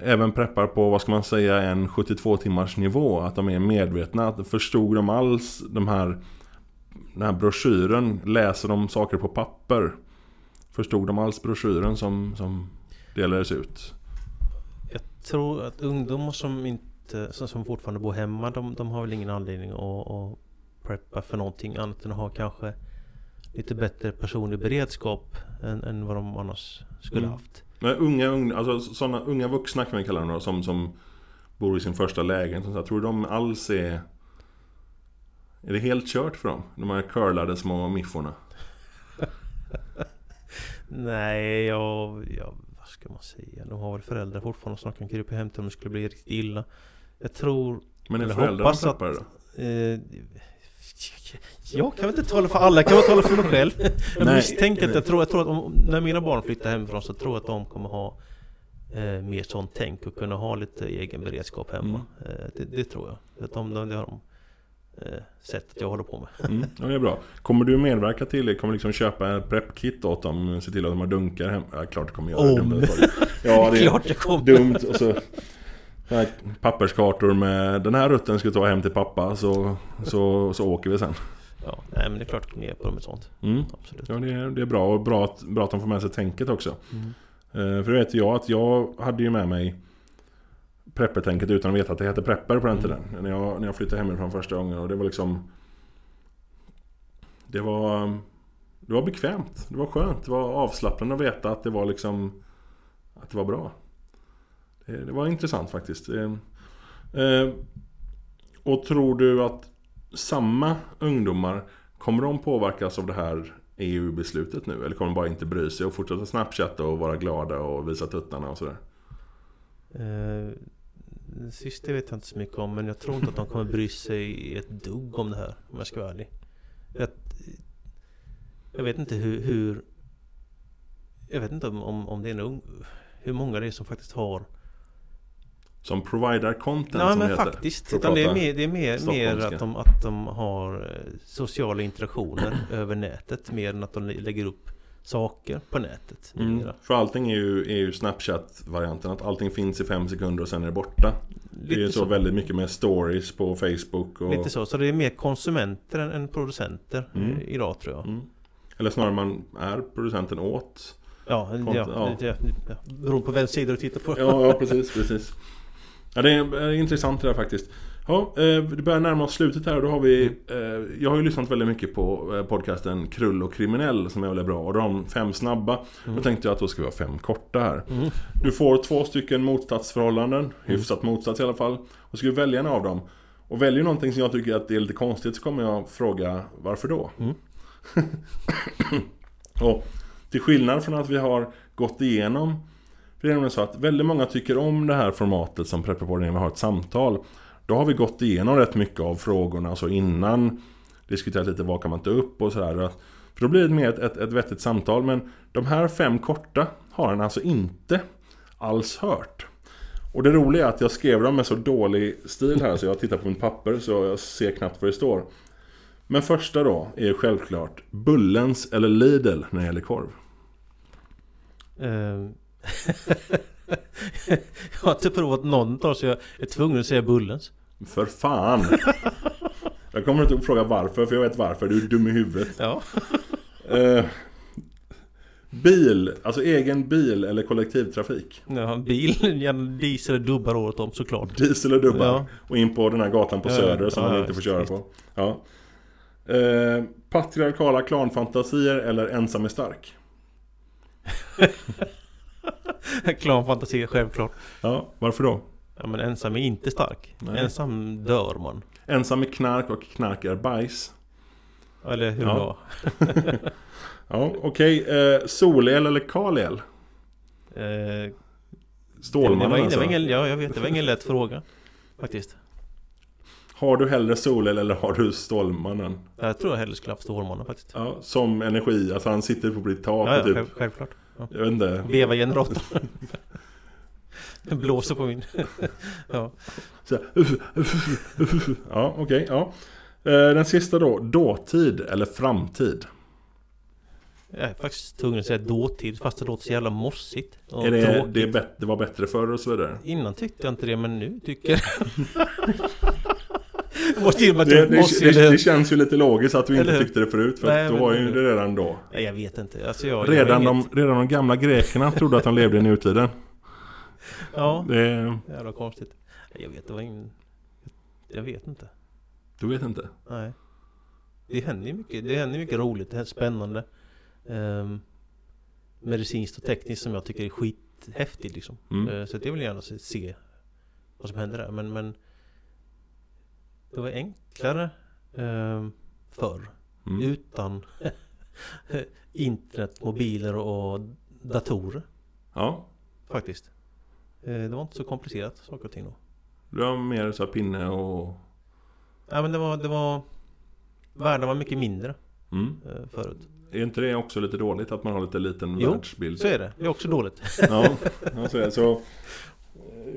även preppar på, vad ska man säga, en 72 timmars nivå? Att de är medvetna? Att förstod de alls de här, den här broschyren? Läser de saker på papper? Förstod de alls broschyren som, som delades ut? Jag tror att ungdomar som inte som, fortfarande bor hemma de, de har väl ingen anledning att, att preppa för någonting annat än att ha kanske lite bättre personlig beredskap än, än vad de annars skulle Mm. haft. Men unga, unga, alltså sådana unga vuxna kan vi kalla dem då, som, som bor i sin första lägenhet. och så här, Tror du de alls är... Är det helt kört för dem? De här curlade små mifforna? Nej, jag, jag, ska man säga? De har väl föräldrar fortfarande som kan krypa hem till om det skulle bli riktigt illa. Jag tror... Men är föräldrarna preppare då? Eh, jag kan väl inte tala för alla, jag kan bara tala för mig själv. Jag misstänker att jag tror, jag tror att om, när mina barn flyttar hemifrån så tror jag att de kommer ha eh, mer sånt tänk och kunna ha lite egen beredskap hemma. Eh, det, det tror jag. Att de, det har de eh, sett att jag håller på med. Mm, ja, det är bra. Kommer du medverka till det? Kommer du liksom köpa en preppkit åt dem? Se till att de har dunkar hemma? Ja, klart du kommer göra Om. det. Ja, det är Klart jag kommer! dumt. Och så, papperskartor med den här rutten ska du ta hem till pappa så, så, så åker vi sen. Ja, nej men det är klart jag kommer ge på dem ett sånt. Mm. Absolut. Ja, det är, det är bra och bra att, bra att de får med sig tänket också. Mm. Eh, för det vet jag att jag hade ju med mig preppertänket utan att veta att det hette prepper på den Mm. tiden. När jag, när jag flyttade hemifrån första gången och det var liksom... Det var... Det var bekvämt. Det var skönt. Det var avslappnande att veta att det var liksom... Att det var bra. Det, det var intressant faktiskt. Eh, eh, och tror du att samma ungdomar Kommer de påverkas av det här EU-beslutet nu? Eller kommer de bara inte bry sig och fortsätta snapchatta och vara glada och visa tuttarna och sådär? Eh, det sista vet jag inte så mycket om men jag tror inte att de kommer bry sig ett dugg om det här om jag ska vara ärlig. Jag, jag vet inte hur, hur Jag vet inte om, om, det är ung, hur många det är som faktiskt har Som provider content Nej som men heter. faktiskt. Utan det är mer, det är mer, mer att, de, att de har eh, sociala interaktioner över nätet mer än att de lä- lägger upp saker på nätet. Mm. För allting är ju, ju Snapchat-varianten. Att allting finns i fem sekunder och sen är det borta. Det är Lite så, så. väldigt mycket med stories på Facebook och... Lite så, så det är mer konsumenter än, än producenter Mm. eh, idag tror jag. Mm. Eller snarare man är producenten åt. Ja, Kont- ja, ja. ja. ja, beroende på vem sida du tittar på. Ja, ja precis, precis. Ja, det är, är intressant det där faktiskt. Ja, eh, det börjar närma oss slutet här och då har vi eh, Jag har ju lyssnat väldigt mycket på eh, podcasten Krull och kriminell som är väldigt bra och de fem snabba Då tänkte jag att då ska vi ha fem korta här Mm. Du får två stycken motsatsförhållanden Hyfsat motsats i alla fall Och ska du välja en av dem Och väljer någonting som jag tycker att det är lite konstigt så kommer jag fråga varför då? Mm. och till skillnad från att vi har gått igenom det är nämligen så att väldigt många tycker om det här formatet som Prepperpodden när vi har ett samtal. Då har vi gått igenom rätt mycket av frågorna så innan. Diskuterat lite vad kan man ta upp och sådär. För då blir det mer ett, ett, ett vettigt samtal. Men de här fem korta har han alltså inte alls hört. Och det roliga är att jag skrev dem med så dålig stil här så jag tittar på mitt papper så jag ser knappt vad det står. Men första då är självklart Bullens eller Lidl när det gäller korv. Ehm. jag har inte provat någon av så jag är tvungen att säga Bullens. För fan! Jag kommer inte att fråga varför, för jag vet varför. Du är dum i huvudet. Ja. Eh, bil, alltså egen bil eller kollektivtrafik. ja bil, gärna diesel eller dubbar året om såklart. Diesel och dubbar. Ja. Och in på den här gatan på Ja, Söder som man inte får köra på. Ja. Eh, patriarkala klanfantasier eller ensam är stark. Klar fantasi, självklart. Ja, varför då? Ja men ensam är inte stark. Nej. Ensam dör man. Ensam är knark och knark är bajs. Eller hur Ja. då? Ja, okej. Eh, solel eller kalel? Eh, Stålmannen det var, det alltså. var ingen, ja jag vet, det var ingen lätt fråga. Faktiskt. Har du hellre solel eller har du Stålmannen? Jag tror jag hellre skulle haft Stålmannen faktiskt. Ja, som energi, alltså han sitter på ditt tak Ja, ja typ, själv, självklart. Ja. jag vet inte. Veva generatorn. Den blåser på min. ja. Så ja, okej, ja. Eh, Den sista då, dåtid eller framtid? Jag är faktiskt tvungen att säga dåtid fast det låter så jävla mossigt. och är det, det, är det var bättre förr och så vidare? Innan tyckte jag inte det men nu tycker jag det. Med att Det, jag det, det, det känns ju lite logiskt att du inte tyckte det förut för Nej, då var ju det redan då. Nej, jag vet inte. Alltså jag, Redan jag de, redan de gamla grekerna trodde att de levde i nutiden. Ja, Det, jävla konstigt. Jag vet, det var ingen... Jag vet inte. du vet inte? Nej. Det händer ju mycket. Det händer mycket roligt. Det är spännande. Um, medicinskt och tekniskt som jag tycker är skithäftigt liksom. Mm. Eh, Så jag vill gärna se, se vad som händer där. Men, men det var enklare um, förr. Mm. Utan internet, mobiler och datorer. Ja, Faktiskt. Eh, Det var inte så komplicerat saker och ting då. du har mer så här pinne och... Ja men det var, det var Världen var mycket mindre Mm. eh, förut. Är inte det också lite dåligt att man har lite liten Jo, världsbild? Så är det. Det är också dåligt. Ja, ja, så är det. Så, eh,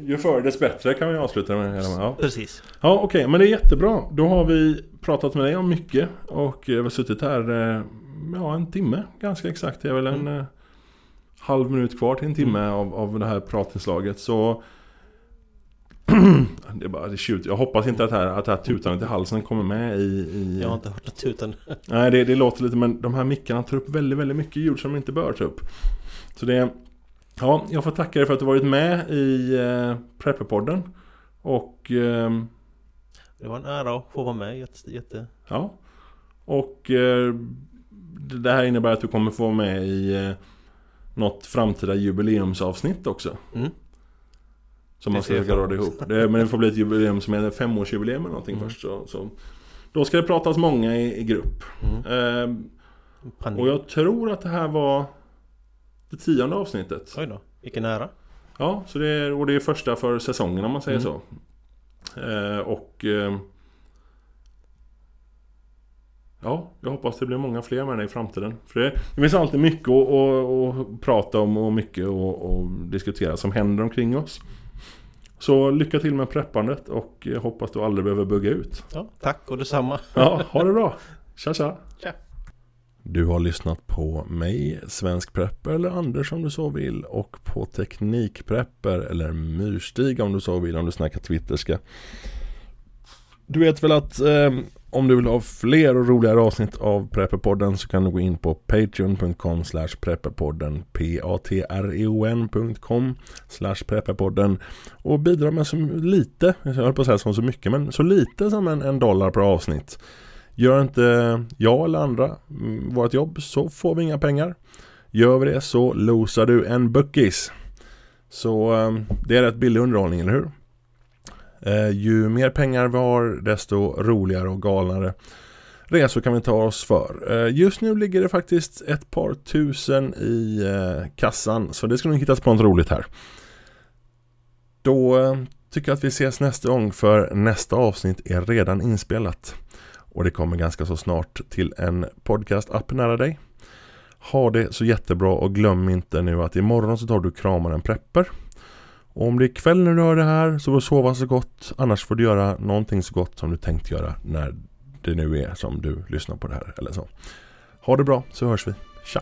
ju förr dess bättre kan vi avsluta med. Ja, Precis. ja okej, men det är jättebra. Då har vi pratat med dig om mycket och eh, vi har suttit här eh, ja, en timme ganska exakt. Det är väl en Mm. eh, halv minut kvar till en timme av, av det här pratinslaget. Så det är bara det tjut. Jag hoppas inte att, det här, att det här tutandet i halsen kommer med i... i Jag har inte hört något utan Nej, det, det låter lite, men de här mickarna tar upp väldigt, väldigt mycket ljud som de inte bör ta upp. Så det... Ja, jag får tacka dig för att du varit med i eh, Prepperpodden. Och... ehm, Det var en ära att få vara med. Jätte, jätte... ja. Och... Eh, det här innebär att du kommer få vara med i eh, något framtida jubileumsavsnitt också. Mm. Som man ska försöka rada ihop. Det, men det får bli ett jubileum som är femårsjubileum eller någonting Mm. först. Så, så. Då ska det pratas många i, i grupp. Mm. Panik. Och jag tror att det här var det tionde avsnittet. Oj då. Vilken ära. Ja, så det är, och det är första för säsongen om man säger Mm. så. Eh, och... Eh, ja, jag hoppas det blir många fler med det i framtiden. För det, det finns alltid mycket att, att, att prata om och mycket att, att diskutera som händer omkring oss. Så lycka till med preppandet och hoppas du aldrig behöver bugga ut. Ja, tack och detsamma. Ja, ha det bra! Tja tja! Tja. Du har lyssnat på mig, Svensk Prepper eller Anders om du så vill och på Teknikprepper eller Myrstig om du så vill om du snackar twitterska. Du vet väl att eh, om du vill ha fler och roligare avsnitt av Prepperpodden så kan du gå in på patreon.com slash prepperpodden p-a-t-r-e-o-n.com slash prepperpodden och bidra med så lite, jag höll på att säga som så mycket, men så lite som en, en dollar per avsnitt. Gör inte jag eller andra vårt jobb så får vi inga pengar. Gör vi det så losar du en buckis. Så ehm, det är rätt billig underhållning, eller hur? Eh, ju mer pengar vi har desto roligare och galnare resor kan vi ta oss för. Eh, just nu ligger det faktiskt ett par tusen i eh, kassan så det ska nog hittas på något roligt här. Då tycker jag att vi ses nästa gång för nästa avsnitt är redan inspelat. Och det kommer ganska så snart till en podcast-app nära dig. Ha det så jättebra och glöm inte nu att imorgon så tar du kramar en prepper. Och om det är kväll när du hör det här så får du sova så gott. Annars får du göra någonting så gott som du tänkt göra när det nu är som du lyssnar på det här eller så. Ha det bra så hörs vi. Tja!